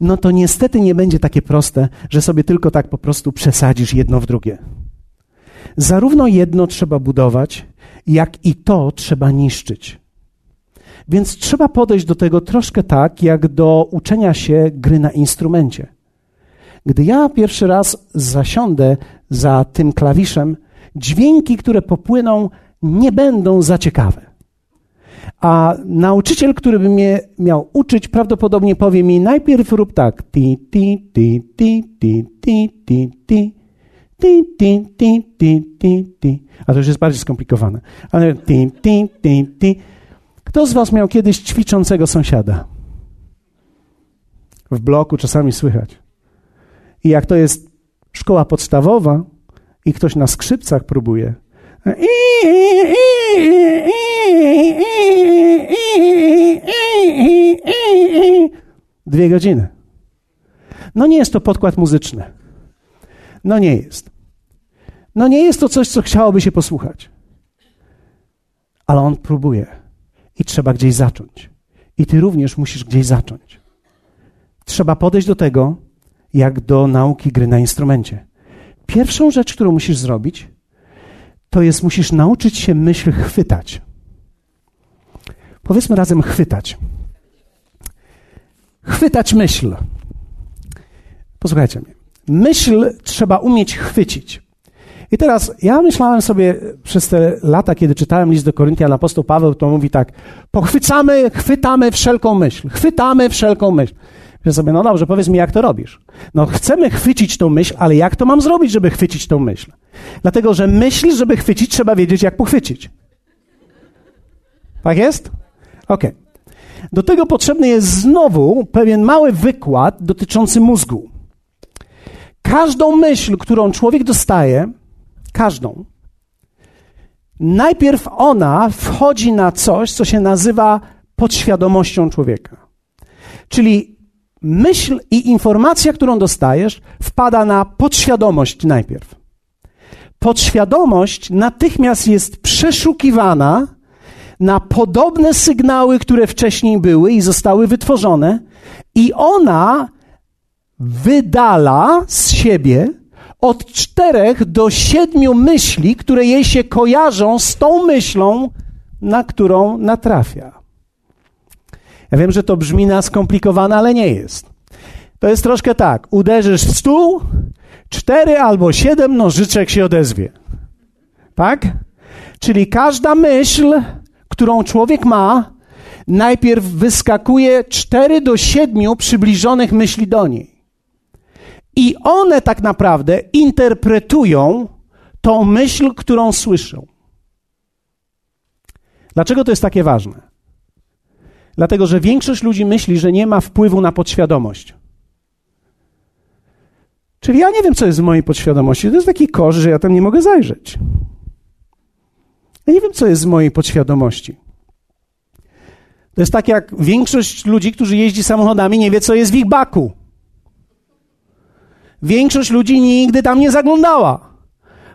No to niestety nie będzie takie proste, że sobie tylko tak po prostu przesadzisz jedno w drugie. Zarówno jedno trzeba budować, jak i to trzeba niszczyć. Więc trzeba podejść do tego troszkę tak, jak do uczenia się gry na instrumencie. Gdy ja pierwszy raz zasiądę za tym klawiszem, dźwięki, które popłyną, nie będą za ciekawe. A nauczyciel, który by mnie miał uczyć, prawdopodobnie powie mi najpierw rób tak. Ti, ti, ti, ti, ti, ti, ti, ti. Ti, ti, ti, ti, ti, ti. A to już jest bardziej skomplikowane. Ale ti, ti, ti, ti. Kto z was miał kiedyś ćwiczącego sąsiada? W bloku czasami słychać. I jak to jest szkoła podstawowa i ktoś na skrzypcach próbuje, Dwie godziny. No nie jest to podkład muzyczny. No nie jest. No nie jest to coś, co chciałoby się posłuchać. Ale on próbuje. I trzeba gdzieś zacząć. I ty również musisz gdzieś zacząć. Trzeba podejść do tego, jak do nauki gry na instrumencie. Pierwszą rzecz, którą musisz zrobić, to jest musisz nauczyć się myśl chwytać. Powiedzmy razem chwytać. Chwytać myśl. Posłuchajcie mnie. Myśl trzeba umieć chwycić. I teraz ja myślałem sobie przez te lata, kiedy czytałem list do Koryntian, apostoł Paweł to mówi tak, pochwycamy, chwytamy wszelką myśl, chwytamy wszelką myśl. Że sobie, no dobrze, powiedz mi, jak to robisz. No chcemy chwycić tą myśl, ale jak to mam zrobić, żeby chwycić tą myśl? Dlatego, że myśl, żeby chwycić, trzeba wiedzieć, jak pochwycić. Tak jest? Okej. Okay. Do tego potrzebny jest znowu pewien mały wykład dotyczący mózgu. Każdą myśl, którą człowiek dostaje, każdą, najpierw ona wchodzi na coś, co się nazywa podświadomością człowieka. Czyli myśl i informacja, którą dostajesz, wpada na podświadomość najpierw. Podświadomość natychmiast jest przeszukiwana na podobne sygnały, które wcześniej były i zostały wytworzone, i ona wydala z siebie od czterech do siedmiu myśli, które jej się kojarzą z tą myślą, na którą natrafia. Ja wiem, że to brzmi na skomplikowane, ale nie jest. To jest troszkę tak. Uderzysz w stół, cztery albo siedem nożyczek się odezwie. Tak? Czyli każda myśl, którą człowiek ma, najpierw wyskakuje cztery do siedmiu przybliżonych myśli do niej. I one tak naprawdę interpretują tą myśl, którą słyszą. Dlaczego to jest takie ważne? Dlatego, że większość ludzi myśli, że nie ma wpływu na podświadomość. Czyli ja nie wiem, co jest w mojej podświadomości. To jest taki kosz, że ja tam nie mogę zajrzeć. Ja nie wiem, co jest w mojej podświadomości. To jest tak jak większość ludzi, którzy jeździ samochodami, nie wie, co jest w ich baku. Większość ludzi nigdy tam nie zaglądała.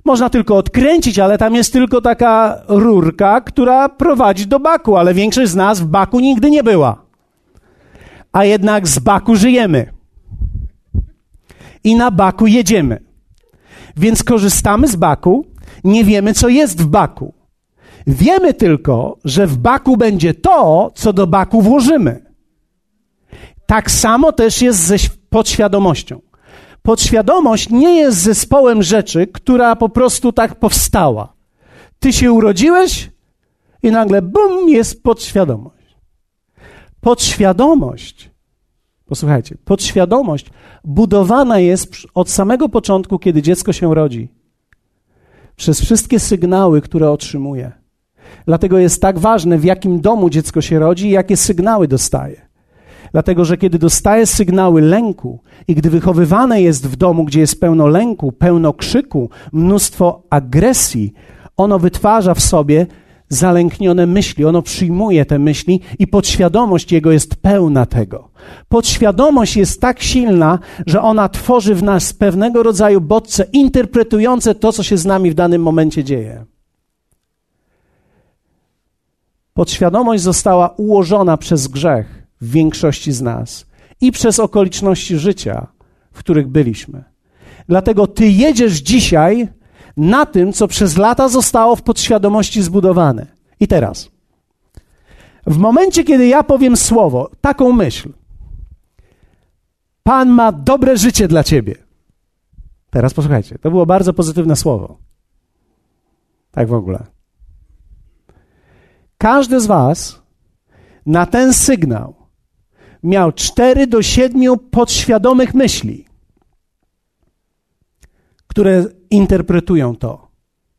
Można tylko odkręcić, ale tam jest tylko taka rurka, która prowadzi do baku, ale większość z nas w baku nigdy nie była. A jednak z baku żyjemy. I na baku jedziemy. Więc korzystamy z baku, nie wiemy, co jest w baku. Wiemy tylko, że w baku będzie to, co do baku włożymy. Tak samo też jest ze podświadomością. Podświadomość nie jest zespołem rzeczy, która po prostu tak powstała. Ty się urodziłeś i nagle bum, jest podświadomość. Podświadomość, posłuchajcie, podświadomość budowana jest od samego początku, kiedy dziecko się rodzi, przez wszystkie sygnały, które otrzymuje. Dlatego jest tak ważne, w jakim domu dziecko się rodzi i jakie sygnały dostaje. Dlatego, że kiedy dostaje sygnały lęku i gdy wychowywane jest w domu, gdzie jest pełno lęku, pełno krzyku, mnóstwo agresji, ono wytwarza w sobie zalęknione myśli, ono przyjmuje te myśli i podświadomość jego jest pełna tego. Podświadomość jest tak silna, że ona tworzy w nas pewnego rodzaju bodźce interpretujące to, co się z nami w danym momencie dzieje. Podświadomość została ułożona przez grzech w większości z nas i przez okoliczności życia, w których byliśmy. Dlatego ty jedziesz dzisiaj na tym, co przez lata zostało w podświadomości zbudowane. I teraz, w momencie, kiedy ja powiem słowo, taką myśl, Pan ma dobre życie dla ciebie. Teraz posłuchajcie, to było bardzo pozytywne słowo. Tak w ogóle. każdy z Was na ten sygnał miał 4 do 7 podświadomych myśli, które interpretują to,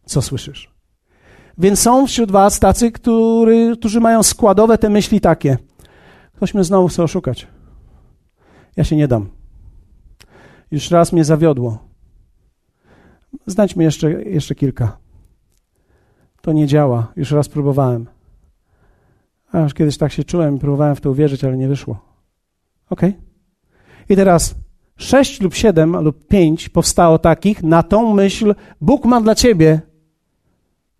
co słyszysz. Więc są wśród Was tacy, który, którzy mają składowe te myśli takie. Ktoś mnie znowu chce oszukać. Ja się nie dam. Już raz mnie zawiodło. Znajdźmy jeszcze, jeszcze kilka. To nie działa. Już raz próbowałem. A już kiedyś tak się czułem próbowałem w to uwierzyć, ale nie wyszło. Ok. I teraz sześć lub siedem lub pięć powstało takich na tą myśl, Bóg ma dla ciebie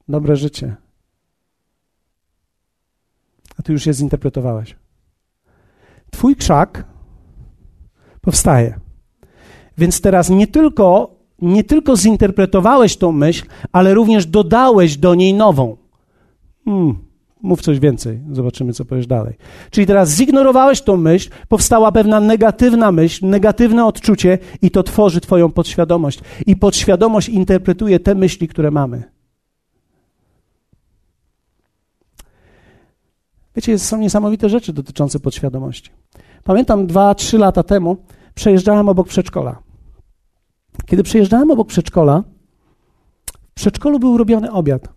dobre życie. A ty już je zinterpretowałeś. Twój krzak powstaje. Więc teraz nie tylko, nie tylko zinterpretowałeś tą myśl, ale również dodałeś do niej nową. Hmm, mów coś więcej, zobaczymy, co powiesz dalej. Czyli teraz zignorowałeś tą myśl, powstała pewna negatywna myśl, negatywne odczucie, i to tworzy Twoją podświadomość. I podświadomość interpretuje te myśli, które mamy. Wiecie, są niesamowite rzeczy dotyczące podświadomości. Pamiętam dwa, trzy lata temu przejeżdżałem obok przedszkola. Kiedy przejeżdżałem obok przedszkola, w przedszkolu był robiony obiad.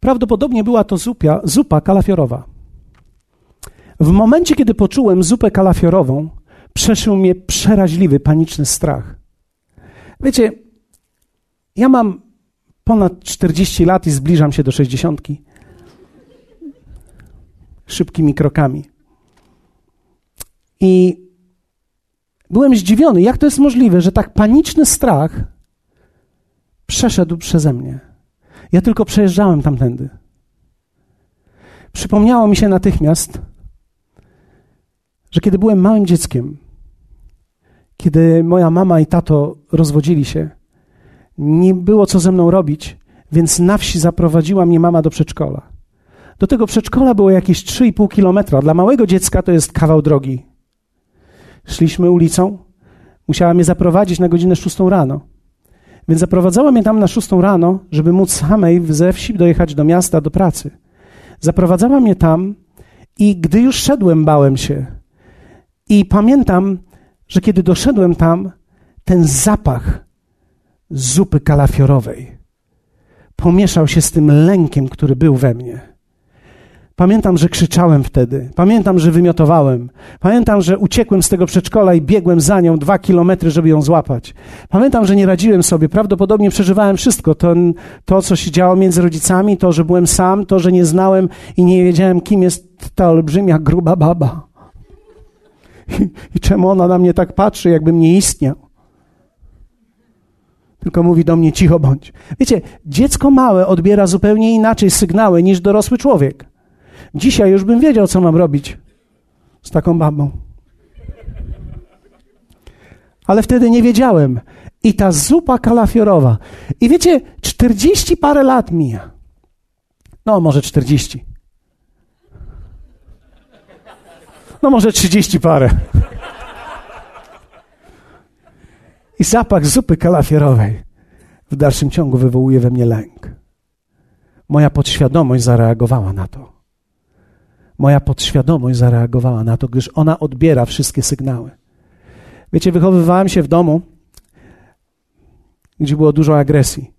Prawdopodobnie była to zupia, zupa kalafiorowa. W momencie, kiedy poczułem zupę kalafiorową, przeszył mnie przeraźliwy, paniczny strach. Wiecie, ja mam ponad 40 lat i zbliżam się do 60 szybkimi krokami. I byłem zdziwiony, jak to jest możliwe, że tak paniczny strach przeszedł przeze mnie. Ja tylko przejeżdżałem tamtędy. Przypomniało mi się natychmiast, że kiedy byłem małym dzieckiem, kiedy moja mama i tato rozwodzili się, nie było co ze mną robić, więc na wsi zaprowadziła mnie mama do przedszkola. Do tego przedszkola było jakieś 3,5 kilometra. Dla małego dziecka to jest kawał drogi. Szliśmy ulicą, musiała mnie zaprowadzić na godzinę 6 rano. Więc zaprowadzała mnie tam na 6 rano, żeby móc samej ze wsi dojechać do miasta, do pracy. Zaprowadzała mnie tam i gdy już szedłem, bałem się. I pamiętam, że kiedy doszedłem tam, ten zapach zupy kalafiorowej pomieszał się z tym lękiem, który był we mnie. Pamiętam, że krzyczałem wtedy. Pamiętam, że wymiotowałem. Pamiętam, że uciekłem z tego przedszkola i biegłem za nią dwa kilometry, żeby ją złapać. Pamiętam, że nie radziłem sobie. Prawdopodobnie przeżywałem wszystko. To, to, co się działo między rodzicami, to, że byłem sam, to, że nie znałem i nie wiedziałem, kim jest ta olbrzymia, gruba baba. I, i czemu ona na mnie tak patrzy, jakbym nie istniał. Tylko mówi do mnie, cicho bądź. Wiecie, dziecko małe odbiera zupełnie inaczej sygnały niż dorosły człowiek. Dzisiaj już bym wiedział, co mam robić z taką babą. Ale wtedy nie wiedziałem. I ta zupa kalafiorowa. I wiecie, 40 parę lat mija. No, może 40. No, może 30 parę. I zapach zupy kalafiorowej w dalszym ciągu wywołuje we mnie lęk. Moja podświadomość zareagowała na to moja podświadomość zareagowała na to, gdyż ona odbiera wszystkie sygnały. Wiecie, wychowywałem się w domu, gdzie było dużo agresji.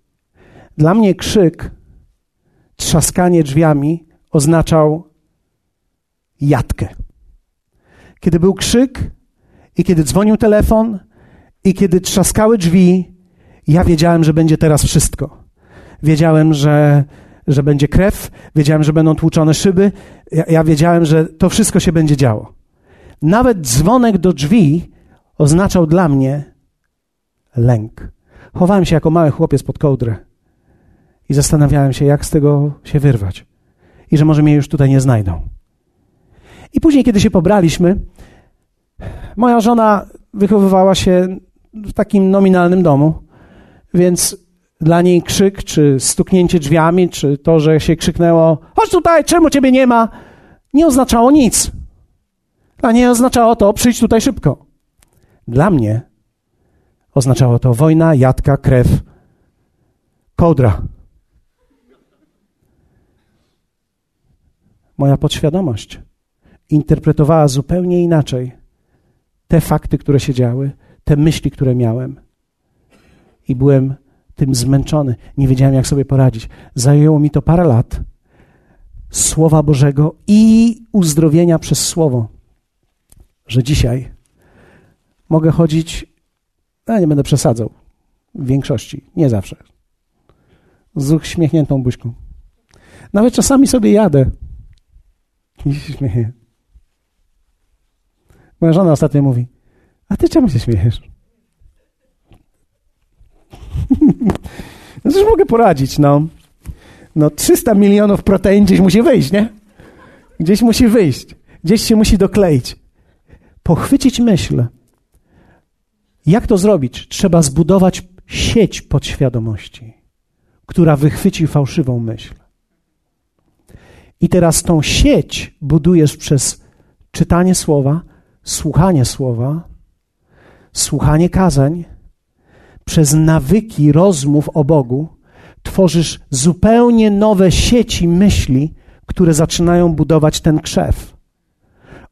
Dla mnie krzyk, trzaskanie drzwiami oznaczał jatkę. Kiedy był krzyk i kiedy dzwonił telefon i kiedy trzaskały drzwi, ja wiedziałem, że będzie teraz wszystko. Wiedziałem, że że będzie krew, wiedziałem, że będą tłuczone szyby, ja, ja wiedziałem, że to wszystko się będzie działo. Nawet dzwonek do drzwi oznaczał dla mnie lęk. Chowałem się jako mały chłopiec pod kołdrę i zastanawiałem się, jak z tego się wyrwać. I że może mnie już tutaj nie znajdą. I później, kiedy się pobraliśmy, moja żona wychowywała się w takim nominalnym domu, więc dla niej krzyk, czy stuknięcie drzwiami, czy to, że się krzyknęło: Chodź tutaj, czemu ciebie nie ma? Nie oznaczało nic. Dla niej oznaczało to: przyjdź tutaj szybko. Dla mnie oznaczało to wojna, jadka, krew, kodra. moja podświadomość interpretowała zupełnie inaczej te fakty, które się działy, te myśli, które miałem. I byłem tym zmęczony. Nie wiedziałem, jak sobie poradzić. Zajęło mi to parę lat Słowa Bożego i uzdrowienia przez Słowo, że dzisiaj mogę chodzić, ja nie będę przesadzał, w większości, nie zawsze, z uśmiechniętą buźką. Nawet czasami sobie jadę i się śmieję. Moja żona ostatnio mówi, a ty czemu się śmiejesz? no cóż mogę poradzić, no. No 300 milionów protein gdzieś musi wyjść, nie? Gdzieś musi wyjść. Gdzieś się musi dokleić. Pochwycić myśl. Jak to zrobić? Trzeba zbudować sieć podświadomości, która wychwyci fałszywą myśl. I teraz tą sieć budujesz przez czytanie słowa, słuchanie słowa, słuchanie kazań, przez nawyki rozmów o Bogu, tworzysz zupełnie nowe sieci myśli, które zaczynają budować ten krzew.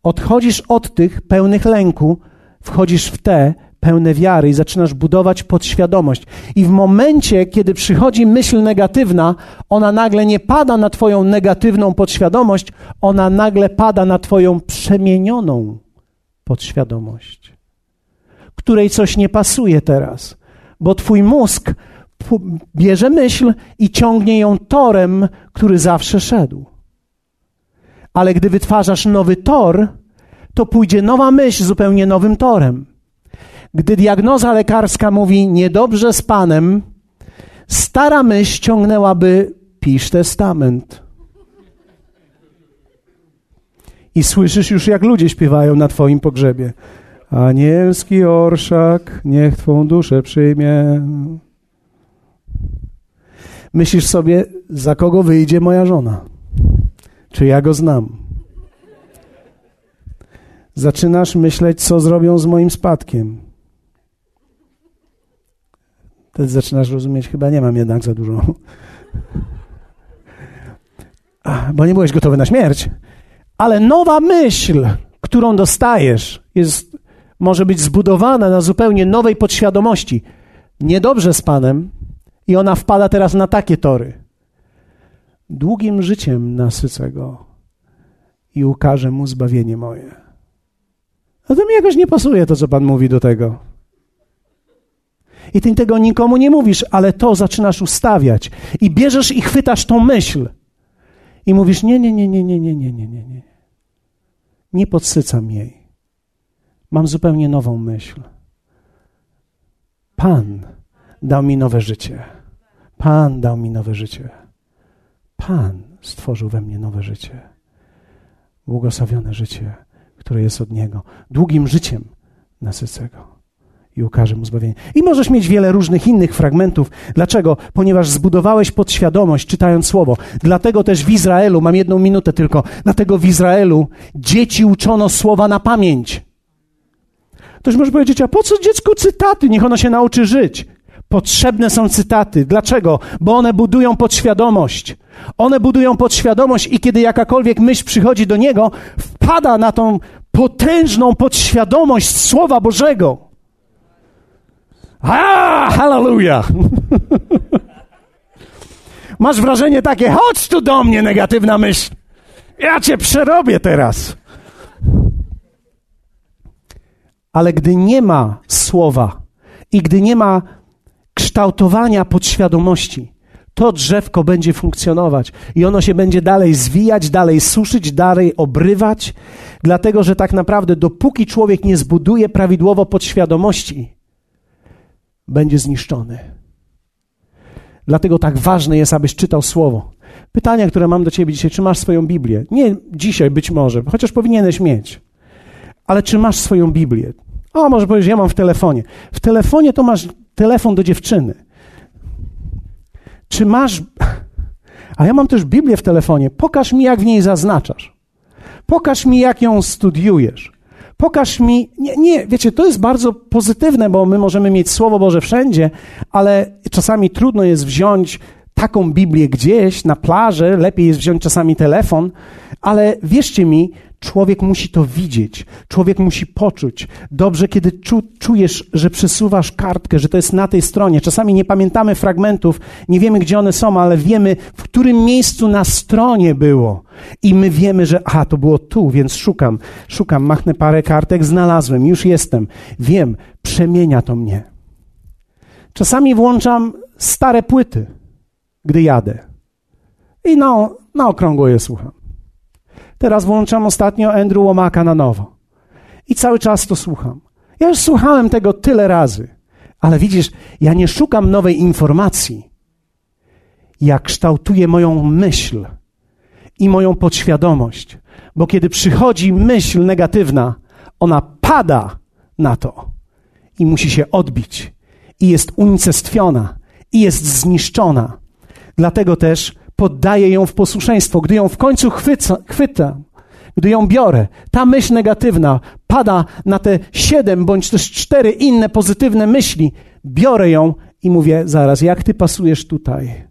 Odchodzisz od tych pełnych lęku, wchodzisz w te pełne wiary i zaczynasz budować podświadomość. I w momencie, kiedy przychodzi myśl negatywna, ona nagle nie pada na Twoją negatywną podświadomość, ona nagle pada na Twoją przemienioną podświadomość, której coś nie pasuje teraz, bo Twój mózg bierze myśl i ciągnie ją torem, który zawsze szedł. Ale gdy wytwarzasz nowy tor, to pójdzie nowa myśl zupełnie nowym torem. Gdy diagnoza lekarska mówi niedobrze z Panem, stara myśl ciągnęłaby pisz testament. I słyszysz już, jak ludzie śpiewają na Twoim pogrzebie. Anielski orszak, niech Twą duszę przyjmie. Myślisz sobie, za kogo wyjdzie moja żona? Czy ja go znam? Zaczynasz myśleć, co zrobią z moim spadkiem. Wtedy zaczynasz rozumieć, chyba nie mam jednak za dużo. Bo nie byłeś gotowy na śmierć. Ale nowa myśl, którą dostajesz, jest, może być zbudowana na zupełnie nowej podświadomości. Niedobrze z Panem, i ona wpada teraz na takie tory. Długim życiem nasycę go i ukażę mu zbawienie moje. No to mi jakoś nie pasuje to, co Pan mówi do tego. I ty tego nikomu nie mówisz, ale to zaczynasz ustawiać. I bierzesz i chwytasz tą myśl. I mówisz: nie, nie, nie, nie, nie, nie, nie, nie, nie. Nie podsycam jej. Mam zupełnie nową myśl. Pan dał mi nowe życie. Pan dał mi nowe życie. Pan stworzył we mnie nowe życie. Błogosławione życie, które jest od Niego. Długim życiem nasycę Go i ukaże Mu zbawienie. I możesz mieć wiele różnych innych fragmentów. Dlaczego? Ponieważ zbudowałeś podświadomość, czytając Słowo. Dlatego też w Izraelu, mam jedną minutę tylko, dlatego w Izraelu dzieci uczono Słowa na pamięć. Ktoś może powiedzieć, a po co dziecku cytaty? Niech ono się nauczy żyć. Potrzebne są cytaty. Dlaczego? Bo one budują podświadomość. One budują podświadomość i kiedy jakakolwiek myśl przychodzi do niego, wpada na tą potężną podświadomość Słowa Bożego. A, hallelujah! Masz wrażenie takie, chodź tu do mnie, negatywna myśl. Ja cię przerobię teraz. Ale gdy nie ma słowa i gdy nie ma kształtowania podświadomości, to drzewko będzie funkcjonować i ono się będzie dalej zwijać, dalej suszyć, dalej obrywać, dlatego że tak naprawdę dopóki człowiek nie zbuduje prawidłowo podświadomości, będzie zniszczony. Dlatego tak ważne jest, abyś czytał słowo. Pytania, które mam do ciebie dzisiaj, czy masz swoją Biblię? Nie dzisiaj być może, chociaż powinieneś mieć. Ale czy masz swoją Biblię? O, może powiesz, ja mam w telefonie. W telefonie to masz telefon do dziewczyny. Czy masz. A ja mam też Biblię w telefonie. Pokaż mi, jak w niej zaznaczasz. Pokaż mi, jak ją studiujesz. Pokaż mi. Nie, nie, wiecie, to jest bardzo pozytywne, bo my możemy mieć Słowo Boże wszędzie, ale czasami trudno jest wziąć taką Biblię gdzieś na plaży, lepiej jest wziąć czasami telefon, ale wierzcie mi, człowiek musi to widzieć, człowiek musi poczuć. Dobrze, kiedy czu, czujesz, że przesuwasz kartkę, że to jest na tej stronie. Czasami nie pamiętamy fragmentów, nie wiemy gdzie one są, ale wiemy, w którym miejscu na stronie było. I my wiemy, że aha, to było tu, więc szukam, szukam, machnę parę kartek, znalazłem, już jestem. Wiem, przemienia to mnie. Czasami włączam stare płyty gdy jadę. I na, na okrągło je słucham. Teraz włączam ostatnio Andrew Łomaka na nowo. I cały czas to słucham. Ja już słuchałem tego tyle razy. Ale widzisz, ja nie szukam nowej informacji. Ja kształtuję moją myśl i moją podświadomość. Bo kiedy przychodzi myśl negatywna, ona pada na to i musi się odbić. I jest unicestwiona, i jest zniszczona. Dlatego też poddaję ją w posłuszeństwo. Gdy ją w końcu chwyca, gdy ją biorę, ta myśl negatywna pada na te siedem bądź też cztery inne pozytywne myśli. Biorę ją i mówię zaraz, jak ty pasujesz tutaj?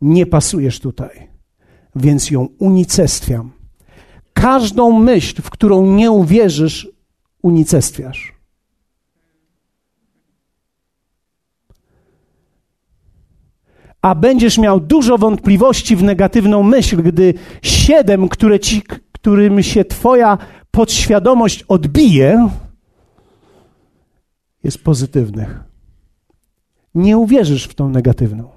Nie pasujesz tutaj. Więc ją unicestwiam. Każdą myśl, w którą nie uwierzysz, unicestwiasz. A będziesz miał dużo wątpliwości w negatywną myśl, gdy siedem, które ci, którym się Twoja podświadomość odbije, jest pozytywnych. Nie uwierzysz w tą negatywną.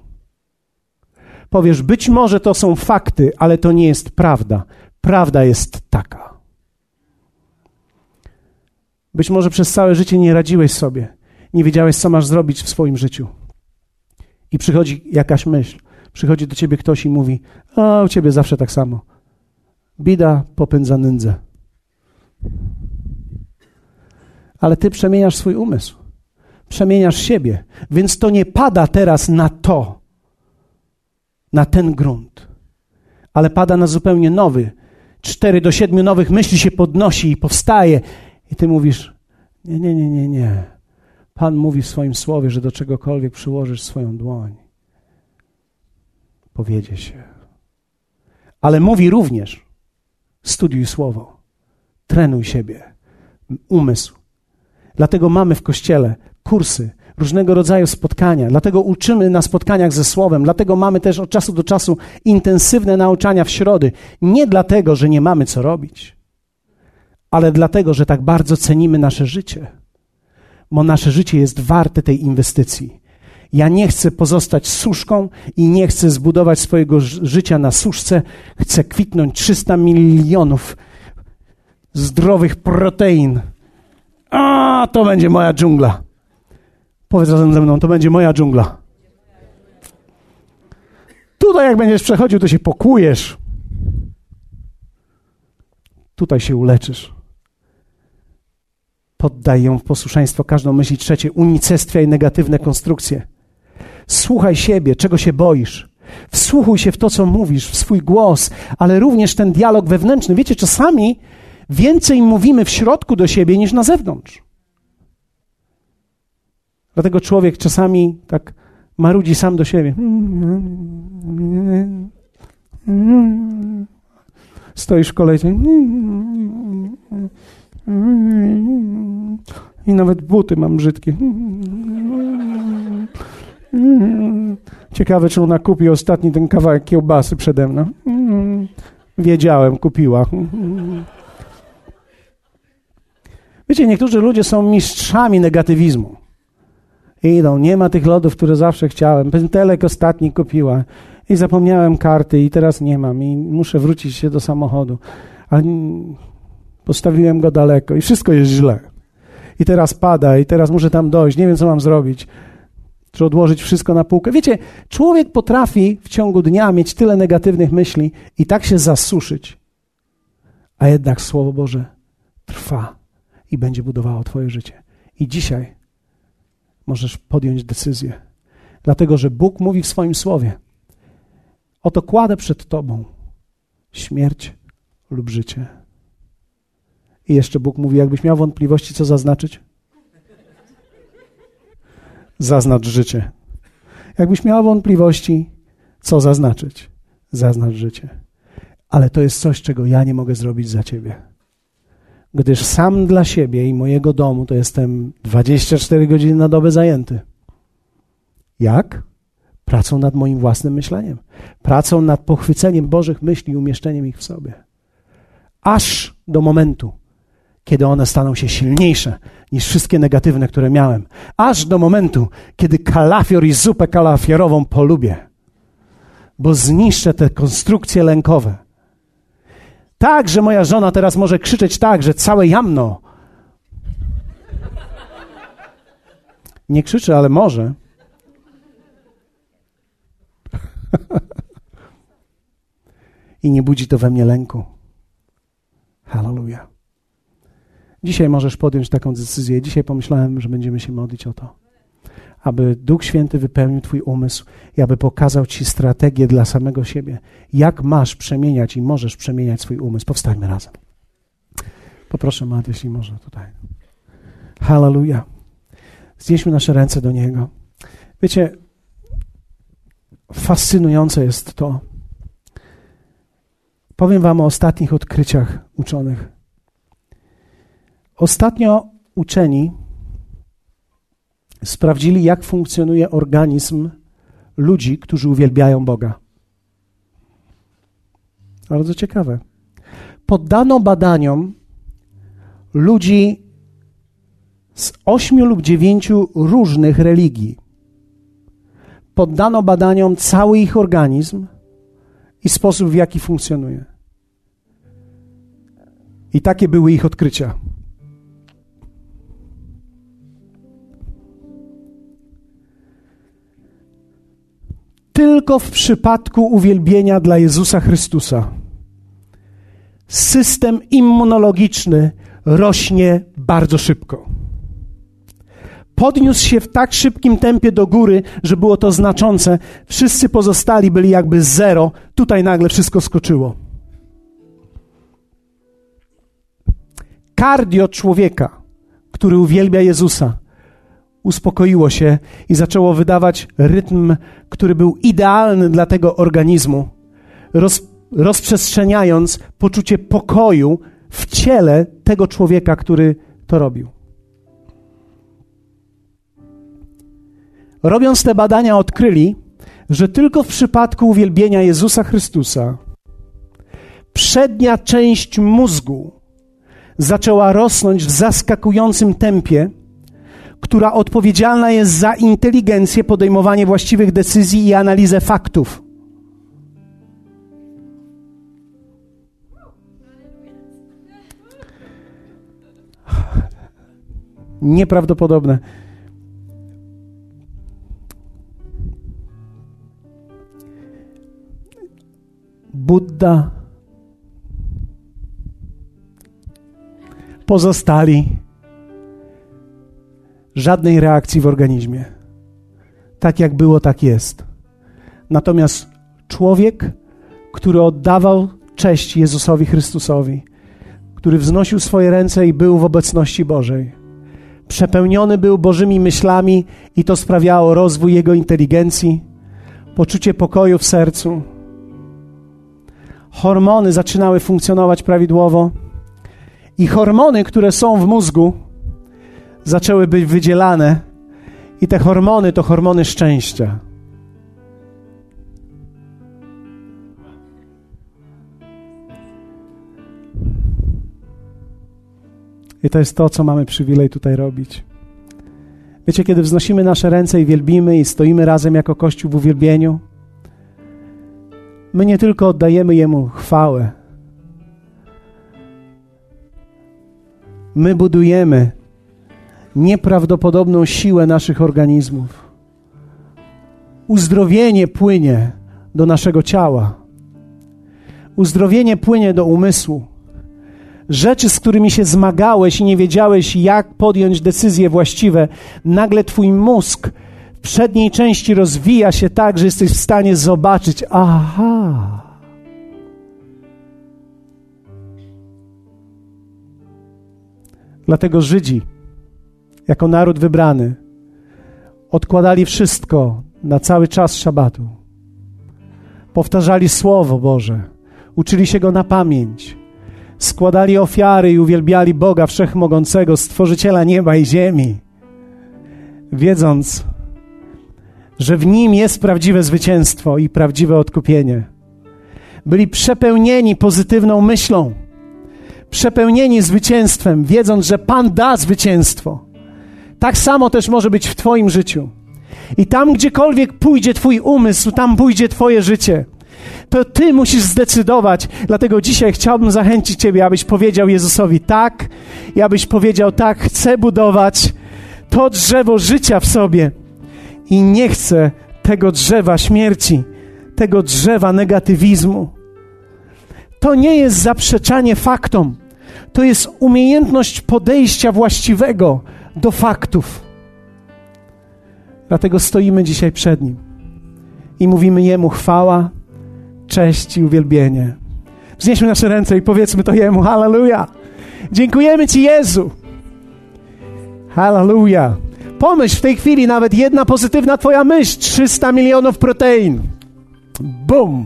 Powiesz, być może to są fakty, ale to nie jest prawda. Prawda jest taka. Być może przez całe życie nie radziłeś sobie, nie wiedziałeś, co masz zrobić w swoim życiu. I przychodzi jakaś myśl, przychodzi do ciebie ktoś i mówi: A u ciebie zawsze tak samo. Bida popędza nędzę. Ale ty przemieniasz swój umysł, przemieniasz siebie, więc to nie pada teraz na to, na ten grunt, ale pada na zupełnie nowy. Cztery do siedmiu nowych myśli się podnosi i powstaje, i ty mówisz: Nie, nie, nie, nie, nie. Pan mówi w swoim słowie, że do czegokolwiek przyłożysz swoją dłoń, powiedzie się. Ale mówi również: studiuj słowo, trenuj siebie, umysł. Dlatego mamy w kościele kursy, różnego rodzaju spotkania, dlatego uczymy na spotkaniach ze Słowem, dlatego mamy też od czasu do czasu intensywne nauczania w środy. Nie dlatego, że nie mamy co robić, ale dlatego, że tak bardzo cenimy nasze życie bo nasze życie jest warte tej inwestycji. Ja nie chcę pozostać suszką i nie chcę zbudować swojego życia na suszce. Chcę kwitnąć 300 milionów zdrowych protein. A, to będzie moja dżungla. Powiedz razem ze mną, to będzie moja dżungla. Tutaj, jak będziesz przechodził, to się pokujesz. Tutaj się uleczysz. Poddaj ją w posłuszeństwo każdą myśl. Trzecie, unicestwiaj negatywne konstrukcje. Słuchaj siebie, czego się boisz. Wsłuchuj się w to, co mówisz, w swój głos, ale również ten dialog wewnętrzny. Wiecie, czasami więcej mówimy w środku do siebie niż na zewnątrz. Dlatego człowiek czasami tak marudzi sam do siebie. Stoisz w kolejce. I nawet buty mam brzydkie. Ciekawe, czy ona kupi ostatni ten kawałek kiełbasy przede mną. Wiedziałem, kupiła. Wiecie, niektórzy ludzie są mistrzami negatywizmu. Idą, nie ma tych lodów, które zawsze chciałem. Pentelek ostatni kupiła i zapomniałem karty i teraz nie mam i muszę wrócić się do samochodu. Postawiłem go daleko i wszystko jest źle. I teraz pada, i teraz muszę tam dojść, nie wiem, co mam zrobić. Czy odłożyć wszystko na półkę. Wiecie, człowiek potrafi w ciągu dnia mieć tyle negatywnych myśli i tak się zasuszyć. A jednak Słowo Boże trwa i będzie budowało Twoje życie. I dzisiaj możesz podjąć decyzję. Dlatego, że Bóg mówi w swoim słowie: Oto kładę przed Tobą śmierć lub życie. I jeszcze Bóg mówi, jakbyś miał wątpliwości, co zaznaczyć? Zaznacz życie. Jakbyś miał wątpliwości, Co zaznaczyć? Zaznacz życie. Ale to jest coś, czego ja nie mogę zrobić za ciebie. Gdyż sam dla siebie i mojego domu to jestem 24 godziny na dobę zajęty. Jak? Pracą nad moim własnym myśleniem, pracą nad pochwyceniem Bożych myśli i umieszczeniem ich w sobie. Aż do momentu, kiedy one staną się silniejsze niż wszystkie negatywne, które miałem. Aż do momentu, kiedy kalafior i zupę kalafiorową polubię, bo zniszczę te konstrukcje lękowe. Tak, że moja żona teraz może krzyczeć tak, że całe jamno. Nie krzyczy, ale może. I nie budzi to we mnie lęku. Hallelujah. Dzisiaj możesz podjąć taką decyzję. Dzisiaj pomyślałem, że będziemy się modlić o to, aby Duch Święty wypełnił Twój umysł i aby pokazał Ci strategię dla samego siebie, jak masz przemieniać i możesz przemieniać swój umysł. Powstańmy razem. Poproszę, Mat, jeśli może tutaj. Hallelujah. Znieśmy nasze ręce do Niego. Wiecie, fascynujące jest to. Powiem Wam o ostatnich odkryciach uczonych. Ostatnio uczeni sprawdzili, jak funkcjonuje organizm ludzi, którzy uwielbiają Boga. Bardzo ciekawe. Poddano badaniom ludzi z ośmiu lub dziewięciu różnych religii. Poddano badaniom cały ich organizm i sposób, w jaki funkcjonuje. I takie były ich odkrycia. Tylko w przypadku uwielbienia dla Jezusa Chrystusa system immunologiczny rośnie bardzo szybko. Podniósł się w tak szybkim tempie do góry, że było to znaczące. Wszyscy pozostali byli jakby zero. Tutaj nagle wszystko skoczyło. Kardio człowieka, który uwielbia Jezusa, uspokoiło się i zaczęło wydawać rytm, który był idealny dla tego organizmu, roz, rozprzestrzeniając poczucie pokoju w ciele tego człowieka, który to robił. Robiąc te badania, odkryli, że tylko w przypadku uwielbienia Jezusa Chrystusa przednia część mózgu zaczęła rosnąć w zaskakującym tempie która odpowiedzialna jest za inteligencję, podejmowanie właściwych decyzji i analizę faktów. Nieprawdopodobne. Buddha, pozostali żadnej reakcji w organizmie. Tak jak było, tak jest. Natomiast człowiek, który oddawał cześć Jezusowi Chrystusowi, który wznosił swoje ręce i był w obecności Bożej, przepełniony był Bożymi myślami i to sprawiało rozwój jego inteligencji, poczucie pokoju w sercu. Hormony zaczynały funkcjonować prawidłowo i hormony, które są w mózgu, zaczęły być wydzielane, i te hormony to hormony szczęścia. I to jest to, co mamy przywilej tutaj robić. Wiecie, kiedy wznosimy nasze ręce i wielbimy i stoimy razem jako Kościół w uwielbieniu, my nie tylko oddajemy Jemu chwałę, my budujemy nieprawdopodobną siłę naszych organizmów. Uzdrowienie płynie do naszego ciała. Uzdrowienie płynie do umysłu. Rzeczy, z którymi się zmagałeś i nie wiedziałeś, jak podjąć decyzje właściwe, nagle Twój mózg w przedniej części rozwija się tak, że jesteś w stanie zobaczyć: aha. Dlatego Żydzi jako naród wybrany, odkładali wszystko na cały czas szabatu, powtarzali Słowo Boże, uczyli się Go na pamięć, składali ofiary i uwielbiali Boga Wszechmogącego, Stworzyciela nieba i ziemi, wiedząc, że w Nim jest prawdziwe zwycięstwo i prawdziwe odkupienie. Byli przepełnieni pozytywną myślą, przepełnieni zwycięstwem, wiedząc, że Pan da zwycięstwo. Tak samo też może być w Twoim życiu. I tam, gdziekolwiek pójdzie Twój umysł, tam pójdzie Twoje życie. To Ty musisz zdecydować. Dlatego dzisiaj chciałbym zachęcić Ciebie, abyś powiedział Jezusowi tak, i abyś powiedział tak, chcę budować to drzewo życia w sobie i nie chcę tego drzewa śmierci, tego drzewa negatywizmu. To nie jest zaprzeczanie faktom, to jest umiejętność podejścia właściwego do faktów. Dlatego stoimy dzisiaj przed Nim i mówimy Jemu chwała, cześć i uwielbienie. Wznieśmy nasze ręce i powiedzmy to Jemu, Hallelujah! Dziękujemy Ci, Jezu! Hallelujah! Pomyśl w tej chwili nawet jedna pozytywna Twoja myśl, 300 milionów protein. Bum!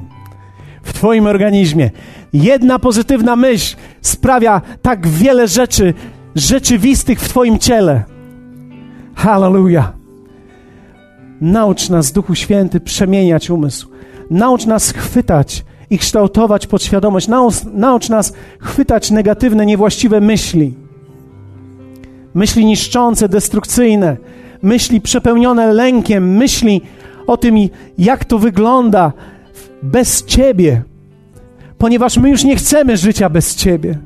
W Twoim organizmie. Jedna pozytywna myśl sprawia tak wiele rzeczy rzeczywistych w Twoim ciele. Hallelujah! Naucz nas, Duchu Święty, przemieniać umysł. Naucz nas chwytać i kształtować podświadomość. Naucz, naucz nas chwytać negatywne, niewłaściwe myśli. Myśli niszczące, destrukcyjne, myśli przepełnione lękiem, myśli o tym, jak to wygląda bez Ciebie. Ponieważ my już nie chcemy życia bez Ciebie.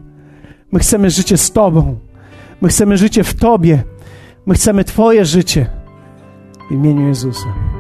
My chcemy życie z Tobą. My chcemy życie w Tobie. My chcemy Twoje życie. W imieniu Jezusa.